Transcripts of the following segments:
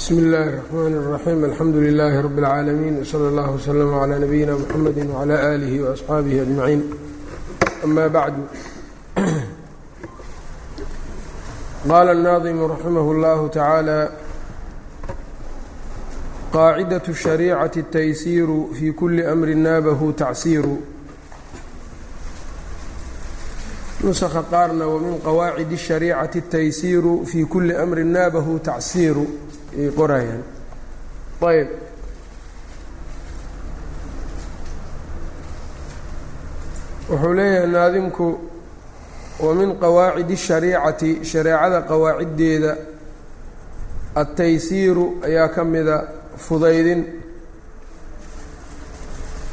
bsm اllh الرحmn الرaحيم alxamdu لlh رb العاalمين وslى اllه وslm عlى نbyina mحamd وعlى آlih وأصxaabih أجمaعين أma bعd qala الناظم رaximh الlه taعaalى qaacidaة الشharيcaة التaysiir fي kuli أmri naabh tacsiir nuska qaarna wmin qawaacid الشharيcaةi التaysiiru fii kuli أmri naabahu tacsiiru ay qorayaan. Ayb. Wuxuu leeyahay naadimku wa min qawaacidi shariicati shareecada qawaaciddeeda altaysiiru ayaa ka mida fudaydin.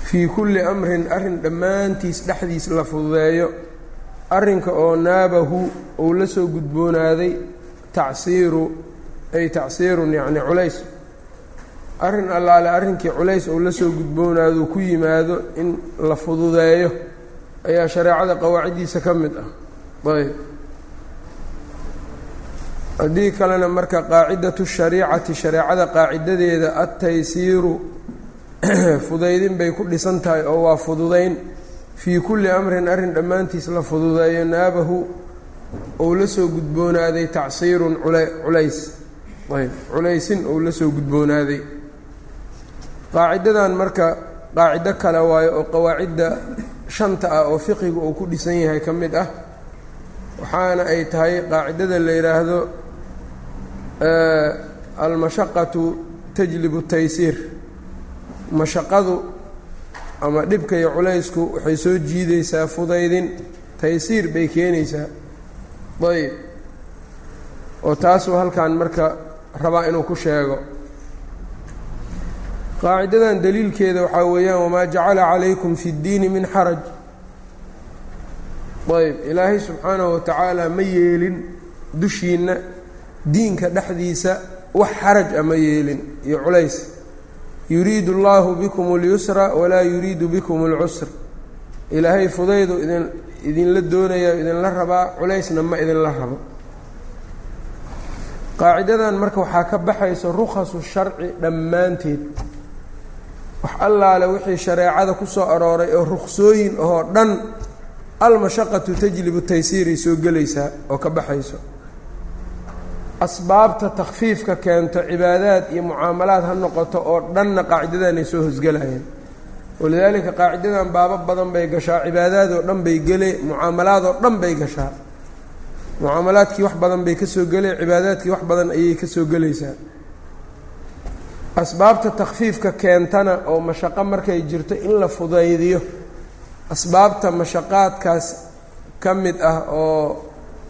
Fii kulli amrin arrin dhammaantiis dhexdiis la fududeeyo. Arrinka oo naabahu ou la soo gudboonaaday tacsiiru ay tacsiirun yacni culays. Arrin allaale arrinkii culays uu la soo gudboonaado ku yimaado in la fududeeyo ayaa shareecada qawaaciddiisa ka mid ah. Ayb. Haddii kalena marka qaacidatu shariicati shareecada qaacidadeeda adtaysiiru fudaydin bay ku dhisan tahay oo waa fududayn. Fii kulli amrin arrin dhammaantiis la fududeeyo naabahu ou la soo gudboonaaday tacsiirun culays ayb. Culaysin ou la soo gudboonaaday. Qaacidadan marka qaacido kale waayo oo qawaacidda shanta ah oo fiqiga uu ku dhisan yahay ka mid ah waxaana ay tahay qaacidada la yidhaahdo almashaqatu tajlibu taysiir. Mashaqadu ama dhibka iyo culaysku waxay soo jiidaysaa fudaydin. Taysiir bay keenaysaa. Ayb. Oo taasuu halkan marka rabaa inuu ku sheego qaacidadan daliilkeeda waxaa weeyaan wamaa jacala calaykum fi اddiini min xaraj ayb ilaahay subxaanahu wa tacaala ma yeelin dushiinna diinka dhexdiisa wax xaraj a ma yeelin iyo culays yuriidu اllahu bikum اlyusra walaa yuriidu bikum اlcusr ilaahay fudaydu idin idinla doonaya idinla rabaa culaysna ma idinla rabo qaacidadan marka waxaa ka baxaysa rukhasu sharci dhammaanteed. Wax allaale wixii shareecada ku soo arooray oo ruksooyin ahoo dhan almashaqatu tajlibu taysiiray soo gelaysaa oo ka baxayso. Asbaabta takfiifka keento cibaadaad iyo mucaamalaad ha noqoto oo dhanna qaacidadan ay soo hosgelayaan walidaalika qaacidadan baabo badan bay gashaa cibaadaad oo dhan bay gele mucaamalaad oo dhan bay gashaa mucaamalaadkii wax badan bay ka soo geleen cibaadaadkii wax badan ayay ka soo gelaysaa. Asbaabta takfiifka keentana oo mashaqo markay jirto in la fudaydiyo asbaabta mashaqaadkaas ka mid ah oo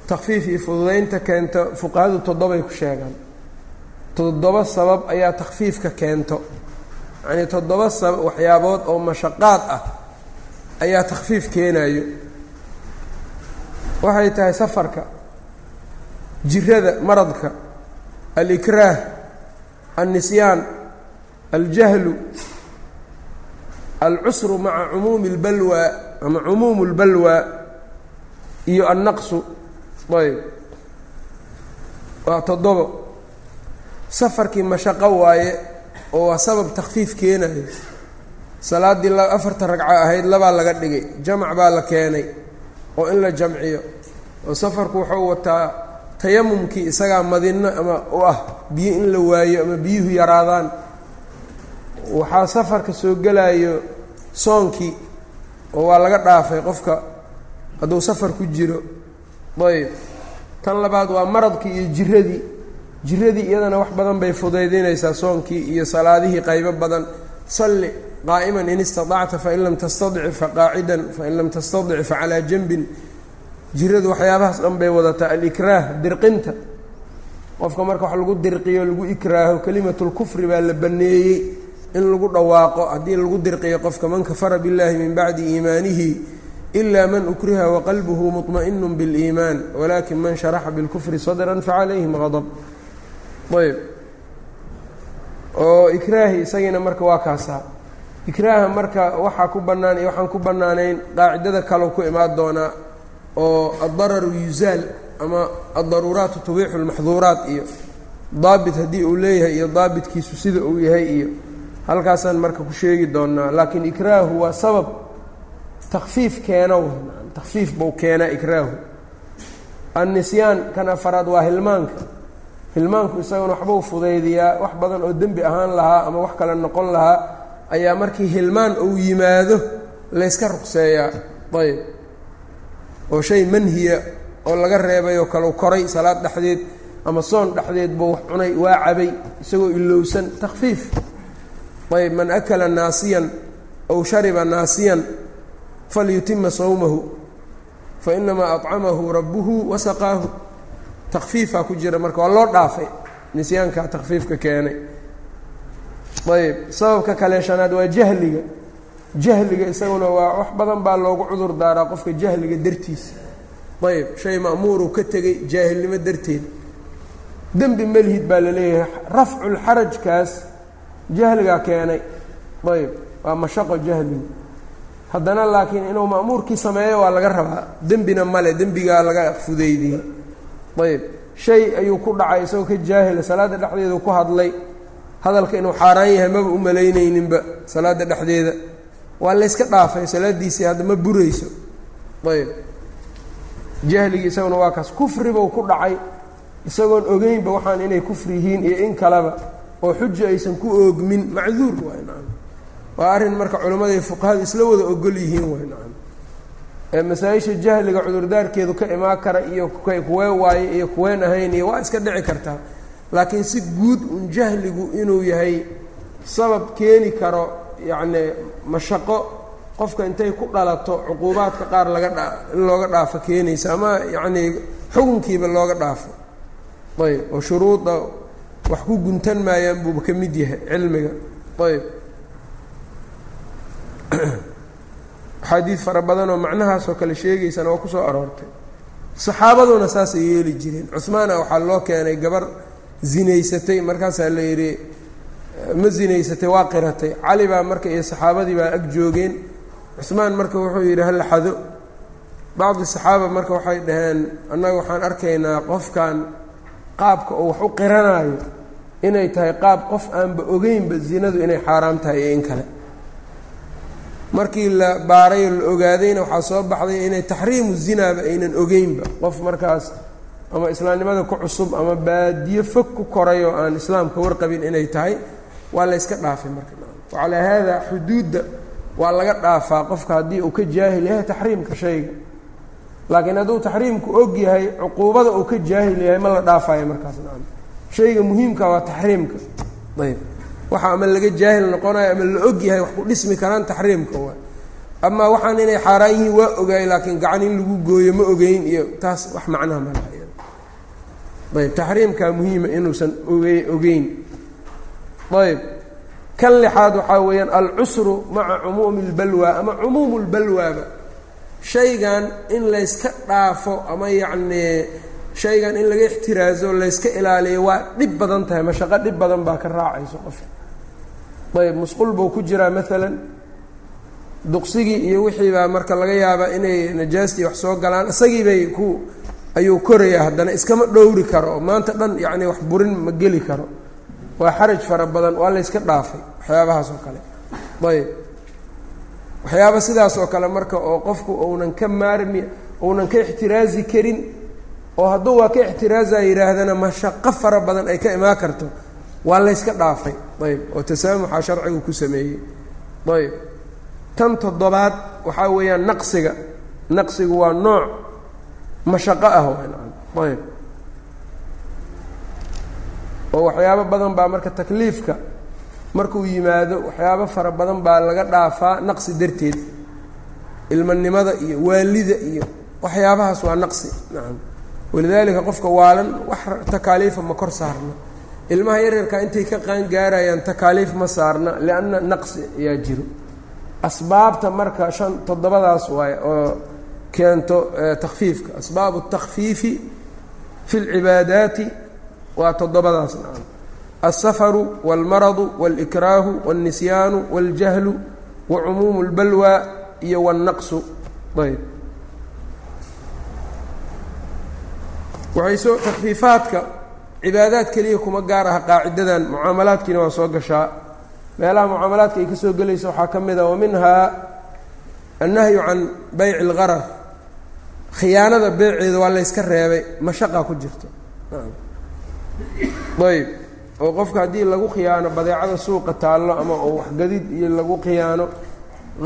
takfiif iyo fududaynta keento fuqahadu toddobay ku sheegaan. Toddoba sabab ayaa takfiifka keento. Yacnii toddoba sabab waxyaabood oo mashaqaad ah ayaa takfiif keenayo waxay tahay safarka jirada maradka alikraah alnisyaan aljahlu alcusru maca cumuumi اlbalwaa ama cumuumu اlbalwaa iyo annaqsu. Ayb. Waa toddobo. Safarkii mashaqo waaye oo waa sabab takfiif keenayo salaaddii afarta ragco ahayd labaa laga dhigay. Jamac baa la keenay oo in la jamciyo. Oo safarku wuxuu wataa tayamumkii isagaa madinno ama u ah biyo in la waayo ama biyuhu yaraadaan. Waxaa safarka soo gelayo soonkii oo waa laga dhaafay qofka hadduu safar ku jiro. Ayb. Tan labaad waa maradkii iyo jiradii jiradii iyadana wax badan bay fudaydinaysaa soonkii iyo salaadihii qaybo badan. Salli qaa'iman in istaطacta fain lam tastadic faqaacidan fain lam tastadic facalaa janbin jiradu waxyaabahaas dhan bay wadataa alikraah dirqinta qofka marka wax lagu dirqiyo lagu ikraaho kelimatulkufri baa la baneeyey in lagu dhawaaqo haddii lagu dirqiyo qofka man kafara biاllahi min bacdi iimaanihi ila man ukriha waqalbuhu muطma'inu biاliimaan walakin man sharaxa bilkufri sadra facalayhim gadb ayb oo ikraahi isagiina marka waa kaasaa ikraaha marka waxaa ku bannaan iyo waxaan ku bannaanayn qaacidada kaleu ku imaan doonaa oo addararu yuzaal ama addaruuraatu tubiixu lmaxduuraat iyo daabit haddii uu leeyahay iyo daabitkiisu sida uu yahay iyo halkaasaan marka ku sheegi doonaa laakiin ikraahu waa sabab takfiif keena takfiif buu keenaa ikraahu. Annisyaan kan afaraad waa hilmaanka. Hilmaanku isaguna waxbuu fudaydiyaa wax badan oo dembi ahaan lahaa ama wax kale noqon lahaa ayaa markii hilmaan uu yimaado layska ruqseeyaa. Ayb oo shay manhiya oo laga reebay oo kalau koray salaad dhexdeed ama soon dhexdeed buu wax cunay waa cabay isagoo ilowsan takfiif ayb man akala naasiyan aw shariba naasiyan falyutima sawmahu fainamaa acamahu rabbuhu wasaqaahu. Takfiifaa ku jira marka waa loo dhaafay nisyaankaa takfiifka keenay. Ayb sababka kale shanaad waa jahliga jahliga isaguna waa wax badan baa loogu cudur daaraa qofka jahliga dartiisa ayb shay ma'muuruu ka tegey jaahilnimo darteed. Dembi melhid baa la leeyahay rafculxarajkaas jahligaa keenay. Ayb waa mashaqo jahligu haddana laakiin inuu ma'muurkii sameeyo waa laga rabaa. Dembina male dembigaa laga fudeydiyey ayb shay ayuu ku dhacay isagoo ka jaahila salaadda dhexdeedu ku hadlay. Hadalka inuu xaaraan yahay maba u malaynayninba salaadda dhexdeeda waa layska dhaafay salaaddiisii hadda ma burayso. Ayb. Jahligii isaguna waa kaas. Kufribau ku dhacay. Isagoon ogeynba waxaan inay kufri yihiin iyo in kaleba oo xuja aysan ku oogmin. Macduur nacam waa arrin marka culimmada iyo fuqahadu isla wada ogol yihiin ee masaa-isha jahliga cudurdaarkeedu ka imaan kara iyo kuwee waaye iyo kuween ahayn iyo waa iska dhici kartaa laakiin si guud un jahligu inuu yahay sabab keeni karo yacni mashaqo qofka intay ku dhalato cuquubaadka qaar laga dha in looga dhaafo keenaysa ama yacnii xukunkiiba looga dhaafo. Ayb oo shuruuda wax ku guntan maayaan buuba ka mid yahay cilmiga. Ayb. Axaadiid fara badan oo macnahaasoo kale sheegaysana waa ku soo aroortay. Saxaabaduna saasay yeeli jireen. Cuhmaana waxaa loo keenay gabar zinaysatay markaasaa la yidhi ma zinaysatay waa qiratay. Cali baa marka iyo saxaabadii baa ag joogeen. Cuhmaan marka wuxuu yidhi hala xado bacdi saxaaba marka waxay dhaheen annaga waxaan arkaynaa qofkan qaabka oo wax u qiranaayo inay tahay qaab qof aanba ogeynba zinadu inay xaaraam tahay iyo in kale. Markii la baaray oo la ogaadayna waxaa soo baxday inay taxriimu zinaaba aynan ogeynba. Qof markaas ama islaamnimada ku cusub ama baadiyo fog ku koray oo aan islaamka warqabin inay tahay waa layska dhaafay marka. Wacalaa haadaa xuduudda waa laga dhaafaa qofka haddii uu ka jaahil yahay taxriimka shayga. Laakiin hadduu taxriimku og yahay cuquubada uu ka jaahil yahay ma la dhaafayo markaas. Nacam shayga muhiimka waa taxriimka. Ayb. Waxa ama laga jaahil noqonayo ama la og yahay wax ku dhismi karaan taxriimka waa. Amaa waxaan inay xaaraan yihiin waa ogaay laakiin gacan in lagu gooyo ma ogeyn iyo taas wax macnaha ma laha. Ayb. Taxriimkaa muhiima inuusan oge ogeyn ayb. Kan lixaad waxaa weeyaan alcusru maca cumuumi اlbalwa ama cumuumu اlbalwaaba shaygan in layska dhaafo ama yacnii shaygan in laga ixtiraazo layska ilaaliyo waa dhib badan tahay. Mashaqo dhib badan baa ka raacayso qofka. Ayb musqul buu ku jiraa maalan duqsigii iyo wixii baa marka laga yaabaa inay najaastii wax soo galaan. Isagii bay ku ayuu korayaa haddana iskama dhowri karo. Oo maanta dhan yacni wax burin ma geli karo waa xaraj fara badan waa layska dhaafay waxyaabahaas oo kale. Ayb waxyaaba sidaas oo kale marka oo qofku uunan ka maarmi uunan ka ixtiraazi karin oo hadduu waa ka ixtiraaza yidhaahdana mashaqo fara badan ay ka imaan karto waa layska dhaafay. Ayb oo tasaamuxa sharcigu ku sameeyey. Ayb tan toddobaad waxaa weeyaan naqsiga. Naqsigu waa nooc mashaqo ah ayb oo waxyaabo badan baa marka takliifka markuu yimaado waxyaabo fara badan baa laga dhaafaa naqsi darteed. Ilmanimada iyo waalida iyo waxyaabahaas waa naqsi. Nacam walidaalika qofka waalan wax takaaliifa ma kor saarna ilmaha yaryarka intay ka qaangaarayaan takaaliif ma saarna lianna naqsi ayaa jiro. Asbaabta marka shan toddobadaas waaye oo keento takfiifka asbaabu اtakfiifi fi اlcibaadaati waa toddobadaas nacam alsafaru wاlmaradu wاlإkraahu wاlnisyaanu wاljahlu wacumuumu اlbalwa iyo wاlnaqsu ayb waxay soo takfiifaadka cibaadaad keliya kuma gaar aha qaacidadan mucaamalaadkiina waa soo gashaa meelaha mucaamalaadka ay ka soo gelaysa waxaa ka mid a wa minhaa annahyu can bayci اlgarar khiyaanada beeceeda waa layska reebay mashaqaa ku jirto ayb oo qofka haddii lagu khiyaano badeecada suuqa taallo ama oo waxgadid iyo lagu khiyaano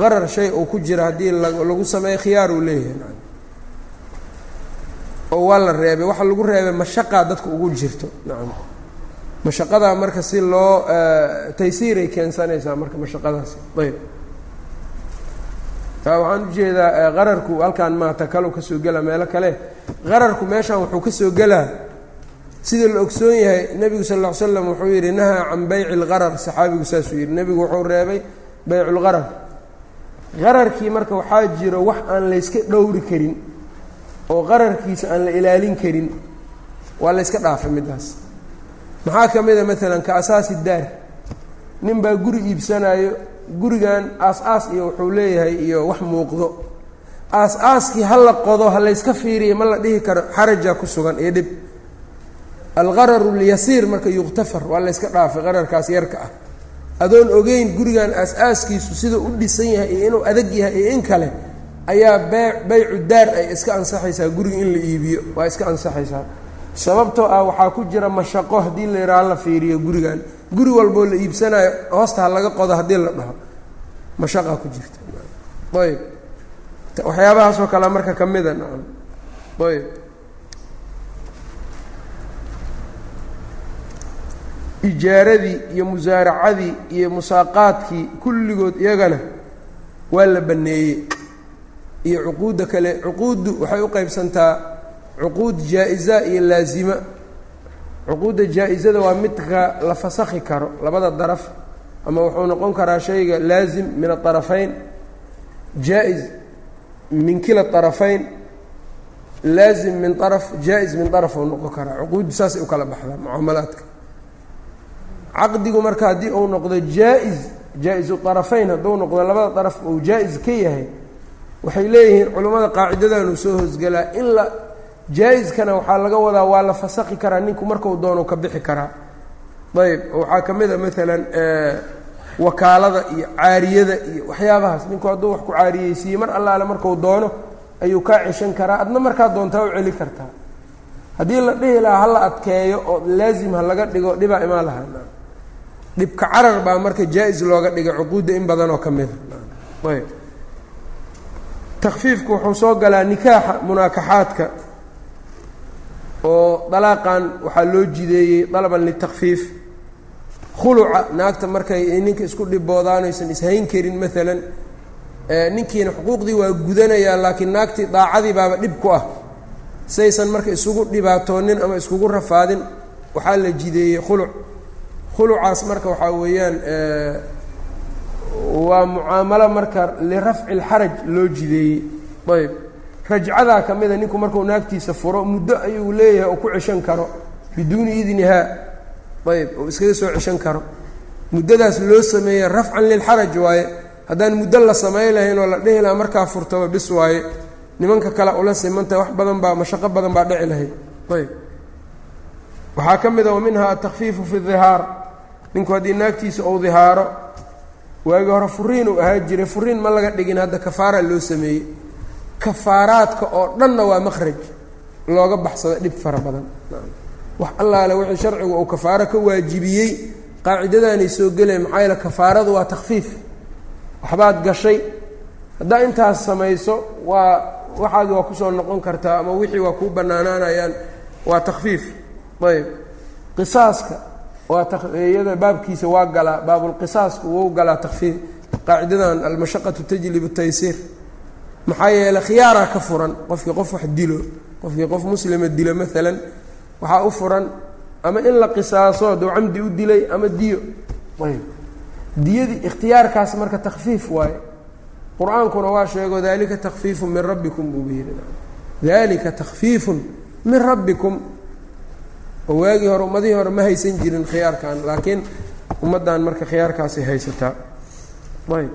qarar shay uu ku jira haddii lagu sameeyo khiyaar uu leeyahay. Oo waa la reebay. Waxa lagu reebay mashaqaa dadka ugu jirto. Nacam mashaqadaa marka si loo taysiiray keensanaysaa marka mashaqadaasi. Ayb waxaan u jeedaa qararku halkaan maata kalau ka soo gela meelo kale. Qararku meeshaan wuxuu ka soo gelaa sida la ogsoon yahay nebigu sal ll ly slam wuxuu yidhi nahaa can bayci اlqarar saxaabigu saasuu yidhi. Nebigu wuxuu reebay baycu lqarar qararkii marka waxaa jiro wax aan layska dhowri karin oo qararkiisa aan la ilaalin karin waa layska dhaafay middaas maxaa ka mid a maalan ka asaasi daar. Nin baa guri iibsanayo gurigan aas-aas iyo wuxuu leeyahay iyo wax muuqdo. Aas-aaskii ha la qodo ha layska fiiriya ma la dhihi karo xaraja ku sugan iyo dhib alqararu lyasiir marka yuktafar waa layska dhaafay qararkaas yarka ah. Adoon ogeyn gurigan aas-aaskiisu sidau u dhisan yahay iyo inuu adag yahay iyo in kale ayaa bee baycu daar ay iska ansaxaysaa guriga in la iibiyo. Waa iska ansaxaysaa. Sababtoo ah waxaa ku jira mashaqo haddii la yidhaha la fiiriyo gurigan guri walboo la iibsanayo hoosta ha laga qodo haddii la dhaho. Mashaqaa ku jirta. Ayb. Waxyaabahaasoo kale marka ka mida nacam. Ayb ijaaradii iyo musaaracadii iyo musaaqaadkii kulligood iyagana waa la banneeyey. Iyo cuquudda kale cuquuddu waxay u qaybsantaa cuquud jaa-isa iyo laasima cuquudda jaa-isada waa midka la fasakhi karo labada daraf ama wuxuu noqon karaa shayga laasim min aarafayn jaa-is min kila arafayn laasim min araf jaa-is min araf uu noqon karaa. Cuquuddu saasay u kala baxdaa mucaamalaadka caqdigu marka haddii uu noqdo jaa-is jaa-isu طarafayn hadduu noqdo labada daraf uu jaa-is ka yahay waxay leeyihiin culimmada qaacidadanuu soo hoosgelaa in la jaa-iskana waxaa laga wadaa waa la fasakhi karaa ninku markau doono ka bixi karaa. Ayb waxaa ka mid a maalan wakaalada iyo caariyada iyo waxyaabahaas. Ninku hadduu wax ku caariyeysiiye mar allaale marku doono ayuu kaa ceshan karaa adna markaa doontaa u celi kartaa. Haddii la dhihi lahaa hala adkeeyo oo laazim ha laga dhigo dhibaa imaan lahaa dhibka carar baa marka jaa-is looga dhigay cuquudda in badan oo ka mida ayb. Takfiifku wuxuu soo galaa nikaaxa munaakaxaadka oo dalaaqan waxaa loo jideeyey dalaban litakfiif khuluca naagta markay ninka isku dhiboodaan aysan ishayn karin maalan ninkiina xuquuqdii waa gudanayaa laakiin naagtii daacadii baaba dhib ku ah. Saysan marka isugu dhibaatoonin ama iskugu rafaadin waxaa la jideeyey khuluc khulucaas marka waxaa weeyaan waa mucaamalo marka lirafci اlxaraj loo jideeyey. Ayb. Rajcadaa ka mida ninku markuu naagtiisa furo muddo ayuu leeyahay oo ku ceshan karo biduuni idnihaa ayb oo iskaga soo ceshan karo. Muddadaas loo sameeyey rafcan lilxaraj waaye. Haddaan muddo la samay lahayn oo la dhihi lahaa markaa furtaba bis waaye nimanka kale ula simanta wax badan baa mashaqo badan baa dhici lahayd. Ayb. Waxaa ka mid a wa minha atakfiifu fi dihaar ninku haddii naagtiisa uu dihaaro waagi hore furiin uu ahaa jiray furiin ma laga dhigin hadda kafaara loo sameeyey. Kafaaraadka oo dhanna waa makhraj looga baxsado dhib fara badan. Wax allaale wixii sharcigu uu kafaaro ka waajibiyey qaacidadaanay soo geleen maxaa yaele kafaaradu waa takfiif waxbaad gashay. Haddaa intaas samayso waa waxaagi waa ku soo noqon kartaa ama wixii waa kuu bannaanaanayaan waa takfiif ayb qisaaska iyada baabkiisa waa galaa baabulqisaasku wou galaa takfiif qaacidadan almashaqatu tajlib taysiir maxaa yeeley khiyaaraa ka furan qofkii qof wax dilo qofkii qof muslima dilo maalan waxaa u furan ama in la qisaaso hadduu camdi u dilay ama diyo. Ayb diyadii ikhtiyaarkaas marka takfiif waaye qur'aankuna waa sheego dalika takfiifun min rabbikum buu yidhi. Dalika takfiifun min rabbikum oo waagii hore ummadihii hore ma haysan jirin khiyaarkan laakiin ummaddan marka khiyaarkaasay haysataa ayb.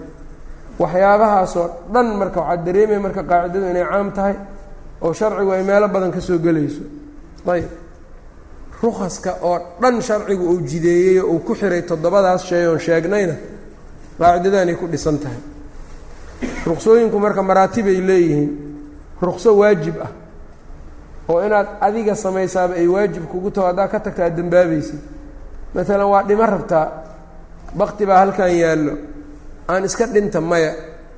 Waxyaabahaasoo dhan marka waxaa dareemaya marka qaacidadu inay caam tahay oo sharcigu ay meelo badan ka soo gelayso. Ayb. Rukaska oo dhan sharcigu uu jideeyey oo uu ku xiray toddobadaas shay oon sheegnayna qaacidadanay ku dhisan tahay. Ruksooyinku marka maraatibay leeyihiin rukso waajib ah oo inaad adiga samaysaaba ay waajib kugu taho haddaa ka tagta aad dembaabaysid maalan waa dhimo rabtaa bakti baa halkan yaallo. Aan iska dhinta maya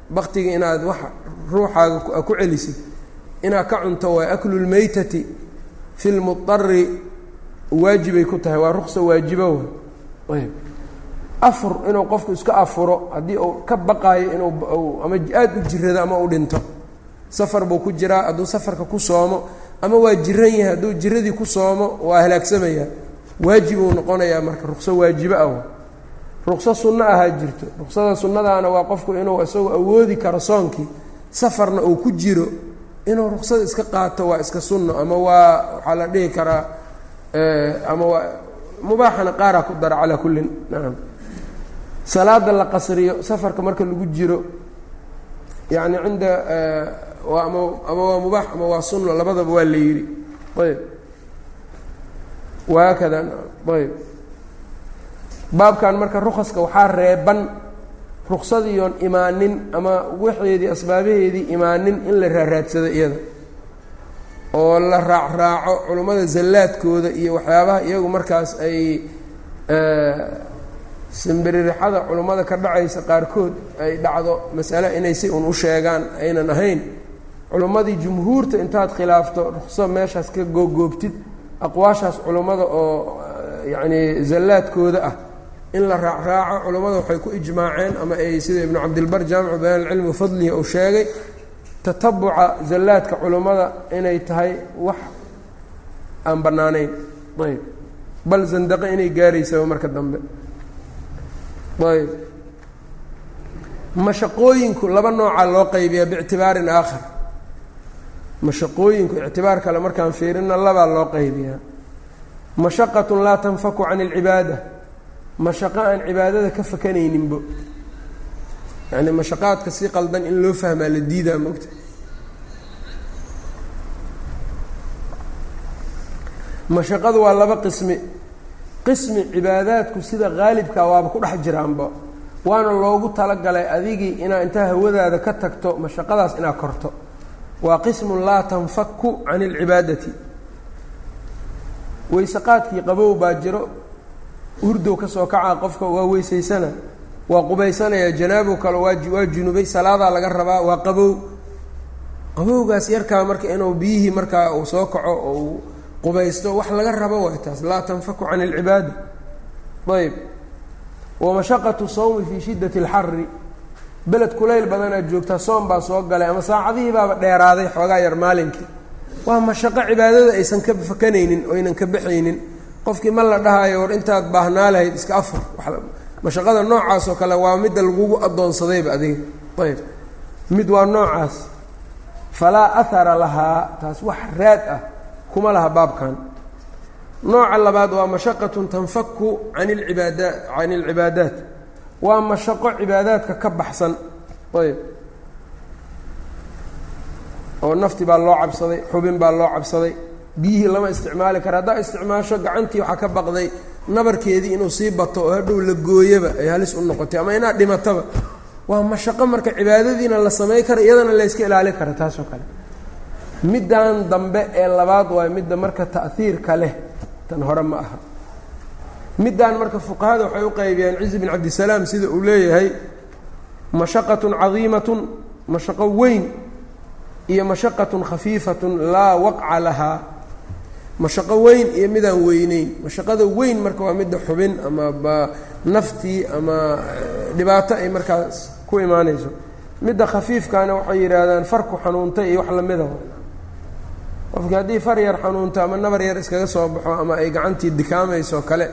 baktiga inaad wax ruuxaaga ku celisid. Inaad ka cunto waa aklulmaytati fi lmudari waajibay ku tahay waa ruksa waajibo ayb afur inuu qofku iska afuro haddii uu ka baqaayo inuu ama aada u jirado ama u dhinto. Safar buu ku jiraa hadduu safarka ku soomo ama waa jiran yahay hadduu jiradii ku soomo waa halaagsamaya waajibuu noqonayaa marka rukso waajibo ah. Rukso sunno ahaa jirto. Ruksada sunnadaana waa qofku inuu isagoo awoodi karo soonkii safarna uu ku jiro inuu ruksada iska qaato waa iska sunno ama waa waxaa la dhihi karaa ama waa mubaaxana qaaraa ku dara calaa kullin. Nacam salaada la qasriyo safarka marka lagu jiro yacni cinda waa ama ama waa mubaax ama waa sunno labadaba waa la yidhi. Ayb. Waakada ayb. Baabkan marka rukaska waxaa reeban ruksadiiyoon imaanin ama waxeedii asbaabaheedii imaanin in la raaraadsado iyada. Oo la raacraaco culummada zallaadkooda iyo waxyaabaha iyagu markaas ay simbiririxada culummada ka dhacaysa qaarkood ay dhacdo masale inay si un u sheegaan aynan ahayn culummadii jumhuurta intaad khilaafto rukso meeshaas ka googoobtid aqwaashaas culummada oo yacni zallaadkooda ah. In la raacraaco culummada waxay ku ijmaaceen ama ay sida ibnu cabdilbar jaamicu bayaan alcilmi wafadlihi uu sheegay tatabuca zallaadka culummada inay tahay wax aan bannaanayn. Ayb. Bal zandaqe inay gaaraysaba marka dambe. Ayb. Mashaqooyinku laba noocaa loo qaybiyaa biictibaarin aakhar mashaqooyinku ictibaar kale markaan fiirina labaa loo qaybiyaa. Mashaqatun laa tanfaku can alcibaada mashaqo aan cibaadada ka fakanayninbo. Yacni mashaqaadka si qaldan in loo fahmaa la diidaa mogta mashaqadu waa laba qismi. Qismi cibaadaadku sida haalibkaa waaba ku dhex jiraanba. Waana loogu talagalay adigii inaa intaa hawadaada ka tagto mashaqadaas inaad korto waa qismun laa tanfaku can alcibaadati weyseqaadkii qabow baa jiro. Hurdow ka soo kacaa qofka waa weysaysana waa qubaysanaya janaabo kale waa junubay salaadaa laga rabaa waa qabow. Qabowgaas yarkaa marka inuu biyihii markaa uu soo kaco oo uu qubaysto wax laga rabo waay taas. Laa tanfaku can alcibaada ayb wamashaqatu sawmi fii shiddati alxari beled kulayl badanaad joogtaa soom baa soo galay ama saacadihii baaba dheeraaday xoogaa yar maalinkii. Waa mashaqo cibaadada aysan ka fakanaynin oo aynan ka baxaynin qofkii ma la dhahayo war intaad baahnaa lahayd iska afar. Mashaqada noocaas oo kale waa midda lagugu addoonsadayba adiga. Ayb. Mid waa noocaas. Falaa ahara lahaa taas wax raad ah kuma laha baabkan. Nooca labaad waa mashaqatun tanfaku can alcibaada can alcibaadaat waa mashaqo cibaadaadka ka baxsan. Ayb. Oo nafti baa loo cabsaday xubin baa loo cabsaday. Biyihii lama isticmaali kara. Haddaa isticmaasho gacantii waxaa ka baqday nabarkeedii inuu sii bato oo hadhow la gooyaba ay halis u noqotay ama inaad dhimataba. Waa mashaqo marka cibaadadiina la samay kara iyadana layska ilaali kara taasoo kale. Middan dambe ee labaad waay midda marka ta'hiirka leh. Tan hore ma aha middan marka fuqahada waxay u qaybiyaan cizi bin cabdisalaam sida uu leeyahay mashaqatun cadiimatun mashaqo weyn iyo mashaqatun khafiifatun laa waqca lahaa mashaqo weyn iyo midaan weyneyn. Mashaqada weyn marka waa midda xubin ama ba naftii ama dhibaato ay markaas ku imaanayso. Midda khafiifkaana waxay yidhaahdaan farku xanuuntay iyo wax lamida qofkii haddii far yar xanuunto ama nabar yar iskaga soo baxo ama ay gacantii dikaamayso kale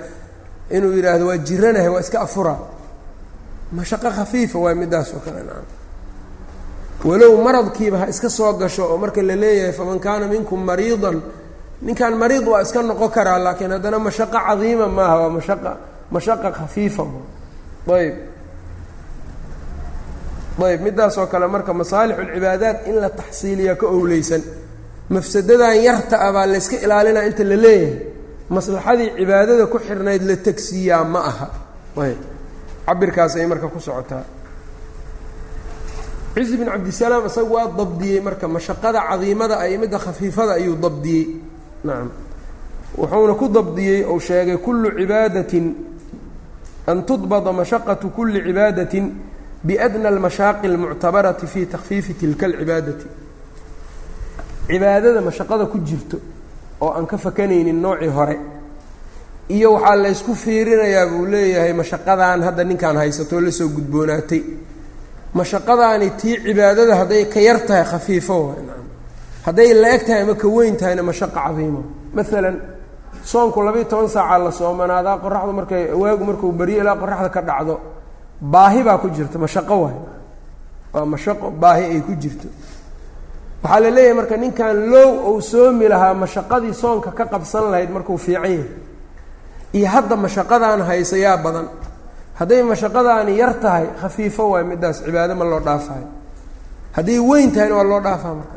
inuu yidhaahdo waa jiranahay waa iska afura mashaqo khafiifa waa middaas oo kale nacam walow maradkiiba ha iska soo gasho oo marka la leeyahay faman kaana minkum mariidan ninkan mariid waa iska noqon karaa laakiin haddana mashaqo cadiima maaha waa mashaqa mashaqa khafiifa ayb ayb middaas oo kale marka masaalix ulcibaadaat in la taxsiiliya ka owleysan. Mafsadadan yarta ah layska ilaalinaa inta la leeyahay maslaxadii cibaadada ku xirnayd la tegsiiyaa ma aha. Cabirkaas ay marka ku socotaa. Cizi bin cabdisalaam isaga waa dabdiyey marka mashaqada cadiimada midda khafiifada ayuu dabdiyey. Nacam wuxuuna ku dabdiyey ou sheegay kullu cibaadatin an tudbada mashaqatu kuli cibaadatin biadna almashaaqi almuctabarati fi takfiifi tilka alcibaadati. Cibaadada mashaqada ku jirto oo aan ka fakanaynin noocii hore. Iyo waxaa laysku fiirinayaa buu leeyahay mashaqadan hadda ninkaan haysatoo la soo gudboonaatay. Mashaqadaani tii cibaadada hadday ka yar tahay khafiifo hadday la eg tahay ama ka weyn tahayna mashaqa cadiimo maalan soonku labayo toban saacaa la soomanaadaa qoraxdu markay waagu markuu baryo ilaa qoraxda ka dhacdo baahi baa ku jirta mashaqo waay. Waa mashaqo baahi ay ku jirto waxaa la leeyahay marka ninkan low ou soomi lahaa mashaqadii soonka ka qabsan lahayd markuu fiican yahay iyo hadda mashaqadaan haysayaa badan. Hadday mashaqadaani yar tahay khafiifo waay middaas cibaado ma loo dhaafayo hadday weyn tahayna waa loo dhaafaa marka.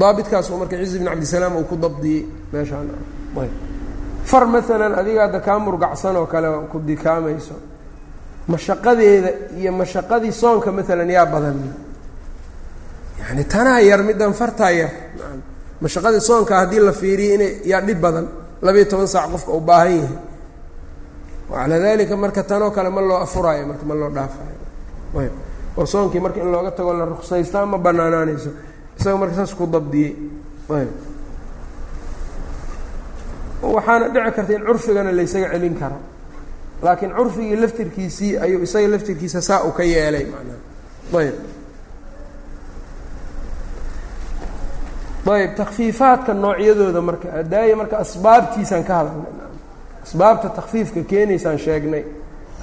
Daabitkaasuu marka cizi bin cabdisalaam uu ku dabdiyey meeshaan. Ayb. Far maalan adiga hadda kaa murgacsan oo kale ku dikaamayso. Mashaqadeeda iyo mashaqadii soonka maalan yaa badan yani tanaa yar middan fartaa yar. Mashaqadii soonka haddii la fiiriyo inay yaa dhib badan. Labayo toban saac qofka uu baahan yahay. Wacalaa dalika marka tanoo kale ma loo afuraayo marka ma loo dhaafayo oo soonkii marka in looga tago la ruqsaystaa ma banaanaanayso. Isaga marka saas ku dabdiyey. Waxaana dhici karta in curfigana laysaga celin karo. Laakiin curfigii laftirkiisii ayuu isaga laftirkiisa saa u ka yeelay macnaha ayb ayb takfiifaadka noocyadooda marka adaaya marka asbaabtiisaan ka hadalnay. Asbaabta takfiifka keenaysaan sheegnay.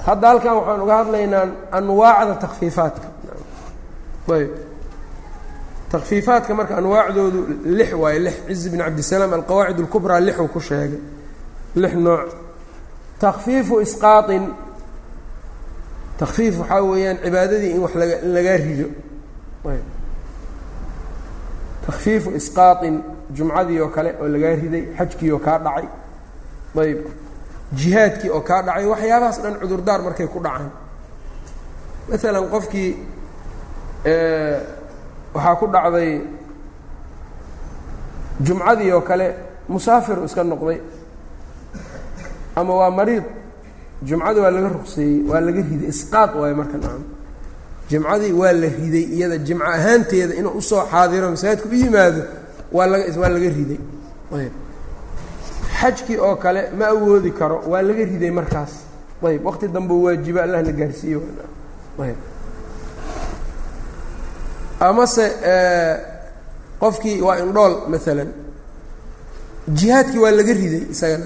Hadda halkan waxaan uga hadlaynaa anwaacda takfiifaadka ayb takfiifaadka marka anwaacdoodu lix waaye lix. Cizi bn cabdisalaam alqawaacid اlkubraa lixuu ku sheegay. Lix nooc. Takfiifu isqaaطin takfiif waxaa weeyaan cibaadadii in wax laga in lagaa rido takfiifu isqaaطin jumcadii oo kale oo lagaa riday xajkii oo kaa dhacay. Ayb. Jihaadkii oo kaa dhacay waxyaabahaas dhan cudurdaar markay ku dhacaan. Maalan qofkii waxaa ku dhacday jumcadii oo kale musaafiru iska noqday. Ama waa mariid jumcadii waa laga ruqseeyey waa laga riday isqaad waayo marka nacam jimcadii waa la riday iyada jimco ahaanteeda inuu u soo xaadiro masaajidka u yimaado waa laga waa laga riday. Xajkii oo kale ma awoodi karo waa laga riday markaas. Ayb. Waqti dambe waajibo allah na gaarsiiyo. Ayb. Amase qofkii waa indhool maalan jihaadkii waa laga riday isagana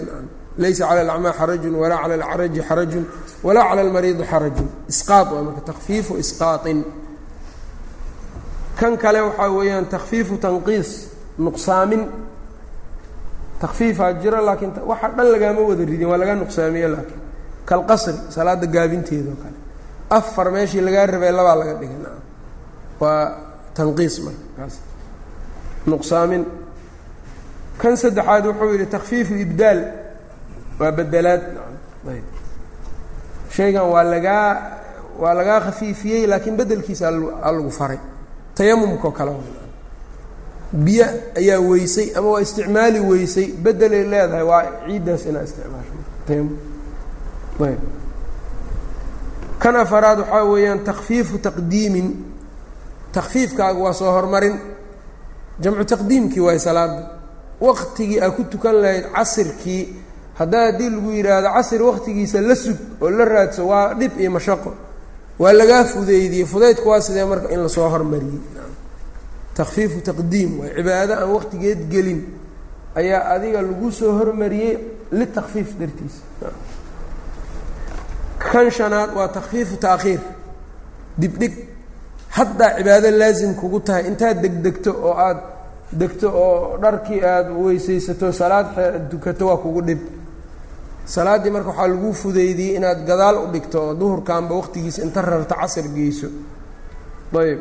laysa cala alacmaa xarajun walaa cala alcaraji xarajun walaa cala almariidi xarajun. Isqaad waa marka takfiifu isqaaطin kan kale waxaa weeyaan takfiifu tanqiis nuqsaamin. Takfiifaa jiro laakiin waxa dhan lagaama wada ridin waa laga nuqsaamiye laakiin. Kalqasri salaada gaabinteeda oo kale. Afar meeshii lagaa rabay labaa laga dhigay nacam waa tanqiis marka nuqsaamin. Kan saddexaad wuxuu yidhi takfiifu ibdaal waa bedelaad. Shaygan waa lagaa waa lagaa khafiifiyey laakiin bedelkiisa aa lagu faray. Tayamumkao kale. Biyo ayaa weysay ama waa isticmaali weysay. Bedelay leedahay waa ciiddaas inaa isticmaasho. Tayamum ayb. Kan afaraad waxaa weeyaan takfiifu taqdiimin. Takfiifkaaga waa soo hormarin. Jamcu taqdiimkii waay salaada waqtigii aa ku tukan lahayd casirkii haddaa haddii lagu yidhaahdo casir waqtigiisa la sug oo la raadso waa dhib iyo mashaqo. Waa lagaa fudeydiyey. Fudaydku waa sidee marka in la soo hormariyey? Takfiifu taqdiim. Waay cibaado aan waqtigeed gelin. Ayaa adiga lagu soo hormariyey litakfiif dartiisa kan shanaad waa takfiifu taakhiir dibdhig. Haddaa cibaado laasim kugu tahay. Intaad degdegto oo aada degto oo dharkii aada weysaysato salaad dukato waa kugu dhib salaaddii marka waxaa lagu fudeydiyey inaad gadaal u dhigto oo duhurkaanba waqtigiisa inta rarto casar geyso. Ayb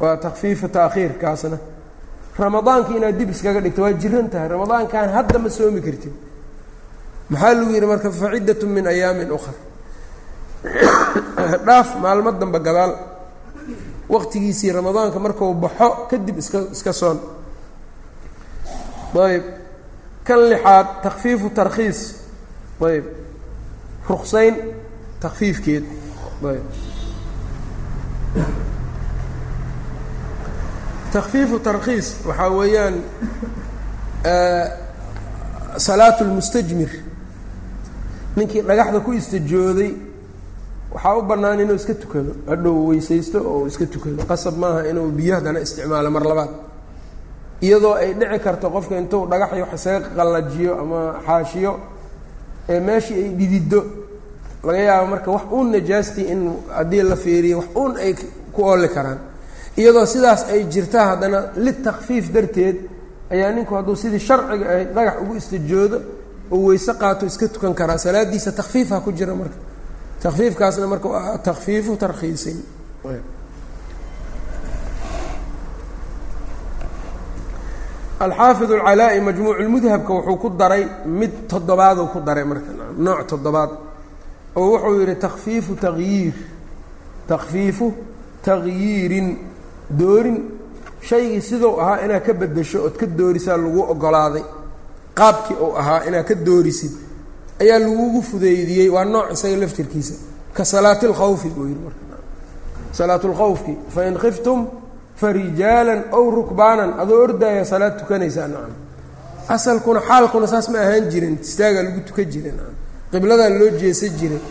waa takfiifu taakhiir kaasna. Ramadaanka inaad dib iskaga dhigto waa jiran tahay. Ramadaankan hadda ma soomi kartid. Maxaa lagu yidhi marka faciddatun min ayaamin ukhar dhaaf maalmo dambe gadaal. Waqtigiisii ramadaanka markuu baxo kadib iska iska soon. Ayb kan lixaad takfiifu tarkhiis ayb ruksayn takfiifkeed ayb takfiifu tarkhiis waxaa weeyaan salaatu lmustajmir ninkii dhagaxda ku istajooday waxaa u bannaan inuu iska tukado hadhow weysaysto oo iska tukado qasab maaha inuu biyo haddana isticmaalo mar labaad iyadoo ay dhici karto qofka intuu dhagaxi wax isaga qallajiyo ama xaashiyo ee meeshii ay dhididdo laga yaabo marka wax uun najaastii in haddii la fiiriyo wax uun ay ku ooli karaan. Iyadoo sidaas ay jirta haddana litakfiif darteed ayaa ninku hadduu sidii sharciga ahayd dhagax ugu istajoodo oo weyse qaato iska tukan karaa. Salaadiisa takfiifha ku jira marka. Takfiifkaasna marka waa takfiifu tarkhiisin alxaafid alcalaa-i majmuuc lmudhabka wuxuu ku daray mid toddobaaduu ku daray marka nooc toddobaad. Oo wuxuu yihi takfiifu tagyiir takfiifu tagyiirin doorin. Shaygii siduu ahaa inaad ka bedesho ood ka doorisaa lagu ogolaaday. Qaabkii uu ahaa inaad ka doorisid ayaa lagugu fudeydiyey. Waa nooc isaga laftirkiisa. Ka salaati buu yihi marka. Salaat lkhawfki fain khiftum farijaalan ow rukbaanan adoo ordaaya salaad tukanaysaa nacam asalkuna xaalkuna saas ma ahaan jirin istaagaa lagu tukan jira nacam qibladaa loo jeesa jiray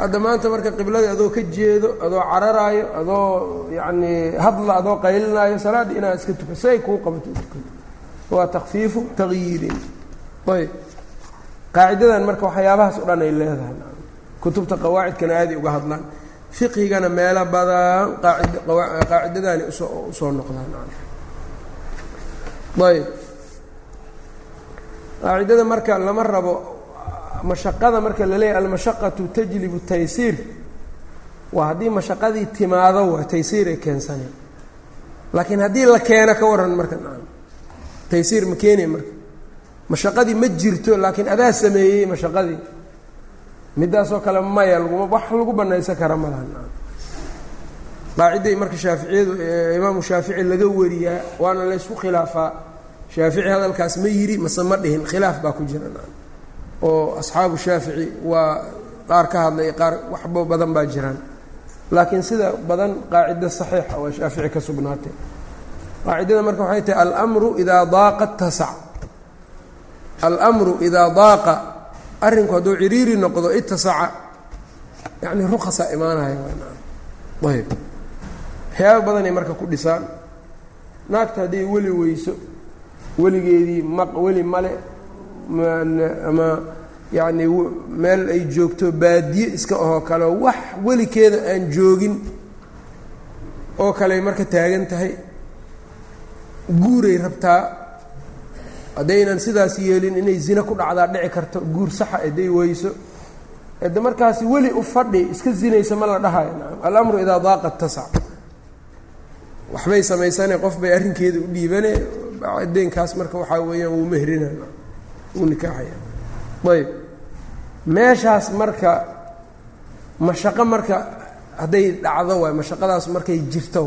hadda maanta marka qibladii adoo ka jeedo adoo cararaayo adoo yacni hadla adoo qaylinaayo salaadda inaad iska tukan si ay kuu qabato tukato waa takfiifu tagyiirin. Ayb. Qaacidadan marka waxyaabahaas o dhan ay leedahay kutubta qawaacidkana aaday uga hadlaan fiqhigana meelo badan qaacid qaacidadaani u soo noqdaan. Ayb. Qaacidada marka lama rabo mashaqada marka la leeyahy almashaqatu tajlibu taysiir waa haddii mashaqadii timaado waa taysiir ay keensaneen laakiin haddii la keeno ka waran marka taysiir ma keenay marka. Mashaqadii ma jirto laakiin adaa sameeyey mashaqadii midaasoo kale maya wax lagu banaysan kara ma laha. Qaaciday marka shaaficiyadu imaamu shaafici laga wariyaa waana laysku khilaafaa shaafici hadalkaas ma yiri mase ma dhihin khilaaf baa ku jira. Oo asxaabu shaafici waa qaar ka hadlay qaar waxba badan baa jiraan. Laakiin sida badan qaacida saxiixa waa shaafici ka sugnaatay. Qaacidada marka waxay tahay almru idaa daaqa tasac almru idaa daaqa arrinku hadduu ciriiri noqdo itasaca yacni rukasaa imaanaya waxyaaba badanay marka ku dhisaan. Naagta hadday weli weyso weligeedii maq weli male ama yacni meel ay joogto baadiye iska ahoo kale wax welikeeda aan joogin oo kale marka taagan tahay guuray rabtaa haddaynan sidaas yeelin inay zina ku dhacdaa dhici karto guur saxa hadday weyso ede markaasi weli u fadhi iska zinaysa ma la dhahayo. Alamru idaa daaqa tasac waxbay samaysane qof bay arrinkeeda u dhiibane deenkaas marka waxaa weeyaan wuu mehrina. Wuu nikaaxaya ayb meeshaas marka mashaqo marka hadday dhacdo waay mashaqadaas markay jirto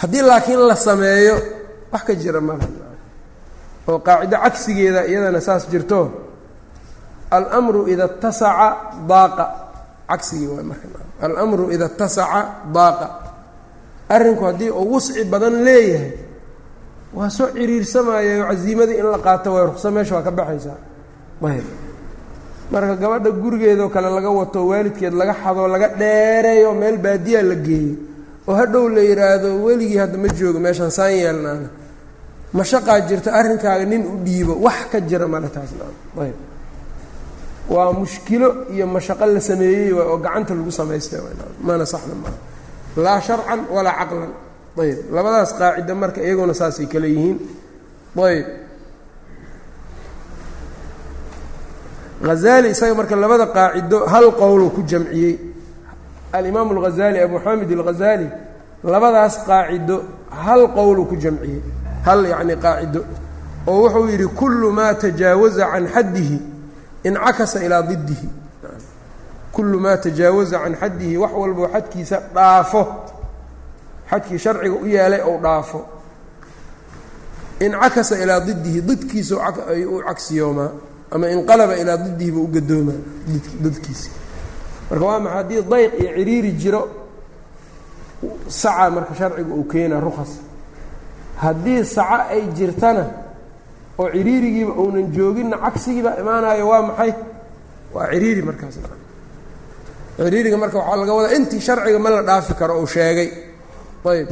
haddii laakiin la sameeyo wax ka jira mala oo qaacido cagsigeeda iyadana saas jirto almru ida tasaca daaqa. Cagsigii waay marka almru ida tasaca daaqa. Arrinku haddii uu wusci badan leeyahay waa soo ciriirsamaayo casiimadii in la qaato way rukso meesha waa ka baxaysaa. Ayb marka gabadha gurigeedoo kale laga wato waalidkeed laga xado laga dheereeyo meel baadiyaa la geeyo oo hadhow la yidhaahdo weligii hadda ma joogo meeshaan saan yeelnaana mashaqaa jirta arrinkaaga nin u dhiibo wax ka jira male taasna. Ayb. Waa mushkilo iyo mashaqo la sameeyey oo gacanta lagu samaystay mana saxda maaha laa sharcan walaa caqlan. Ayb. Labadaas qaacida marka iyaguna saasay kale yihiin. Ayb. Hazali isaga marka labada qaacido hal qowlu ku jamciyey. Alimaam اlghazali abu xamid اlghazali labadaas qaacido hal qowlu ku jamciyey hal yacni qaacido oo wuxuu yidhi kullu maa tajaawaza can xaddihi incakasa ilaa diddihi. Kullu maa tajaawaza can xaddihi wax walboo xadkiisa dhaafo xadkii sharciga u yeelay ou dhaafo. Incakasa ilaa diddihi didkiisa u cagsiyoomaa ama inqalaba ilaa diddihi buu u gadoomaa didkiisa. Marka waa maxa haddii dayq iyo ciriiri jiro saca marka sharciga uu keenaa rukas haddii saca ay jirtana oo ciriirigiiba uunan jooginna cagsigiibaa imaanayo waa maxay? Waa ciriiri markaas. Ciriiriga marka waxaa laga wadaa intii sharciga ma la dhaafi karo uu sheegay. Ayb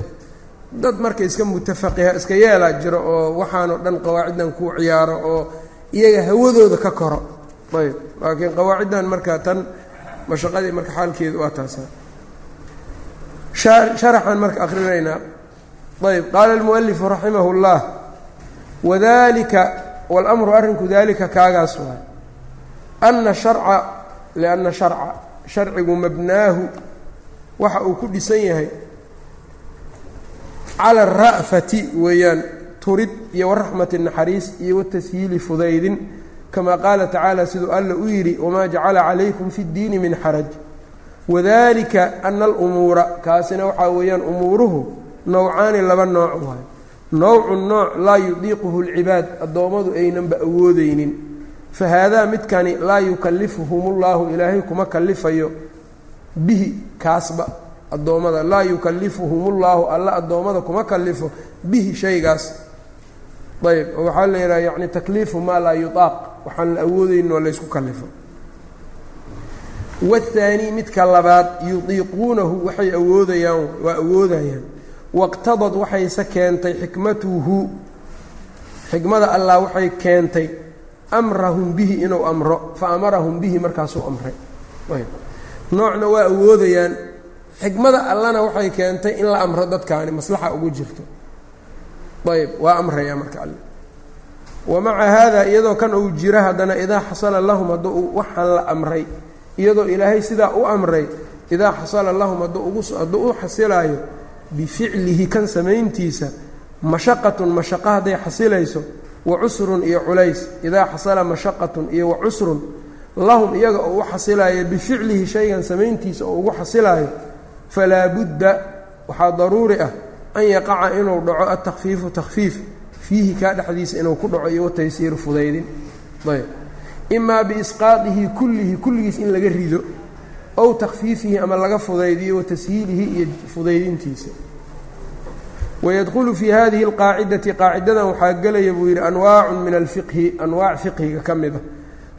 dad marka iska mutafaqiha iska yeelaa jiro oo waxaanoo dhan qawaaciddan ku ciyaaro oo iyaga hawadooda ka koro. Ayb laakiin qawaaciddan marka tan mashaqadii marka xaalkeedu waa taasa. Sharaxaan marka akrinaynaa ayb qaala almualifu raximah اllah wadalika wاlmru arrinku dalika kaagaas waay ana sharca lianna sharca sharcigu mabnaahu waxa uu ku dhisan yahay cala ara'fati weeyaan turid iyo waraxmati naxariis iyo watashiili fudaydin kama qaala tacaala siduu alla u yidhi wamaa jacala calaykum fi اddiini min xaraj wadalika ana alumuura kaasina waxaa weeyaan umuuruhu nowcaani laba nooc waayo nowcu nooc laa yudiiquhu lcibaad addoommadu aynanba awoodeynin fa haadaa midkani laa yukallifhumullaahu ilaahay kuma kalifayo bihi kaasba. Addoommada laa yukalifuhumullaahu alla addoommada kuma kalifo bihi shaygaas. Ayb oo waxaa la yidhaha yani takliifu maa laa yuaaq waxaan la awoodaynin oo laysku kalifo wahaani midka labaad yudiiquunahu waxay awoodayaan waa awoodayaan waqtadad waxayse keentay xikmatuhu. Xikmada allah waxay keentay amrahum bihi inuu amro fa amarahum bihi markaasuu amray. Noocna waa awoodayaan. Xikmada allana waxay keentay in la amro dadkaani maslaxa ugu jirto. Ayb waa amraya marka alle wa maca haada iyadoo kan uu jiro haddana idaa xasala lahum hadduu waxaan la amray. Iyadoo ilaahay sidaa u amray idaa xasala lahum hadduu u xasilaayo bificlihi kan samayntiisa mashaqatun mashaqo hadday xasilayso wa cusrun iyo culays. Idaa xasala mashaqatun iyo wa cusrun lahum iyaga oo u xasilaayo bificlihi shaygan samayntiisa oo ugu xasilaayo falaa budda waxaa daruuri ah an yaqaca inuu dhaco atakfiifu takfiif fiihi kaa dhexdiisa inuu ku dhaco iyo wataysiiru fudaydin. Ayb. Imaa biisqaadihi kullihi kulligiis in laga rido ow takfiifihi ama laga fudaydiyo wa iyo fudaydintiisa. Wayadkhulu fii hadihi alqaacidati qaacidadan waxaa gelaya buu yidhi anwaacun min alfiqhi anwaac fiqhiga ka mid a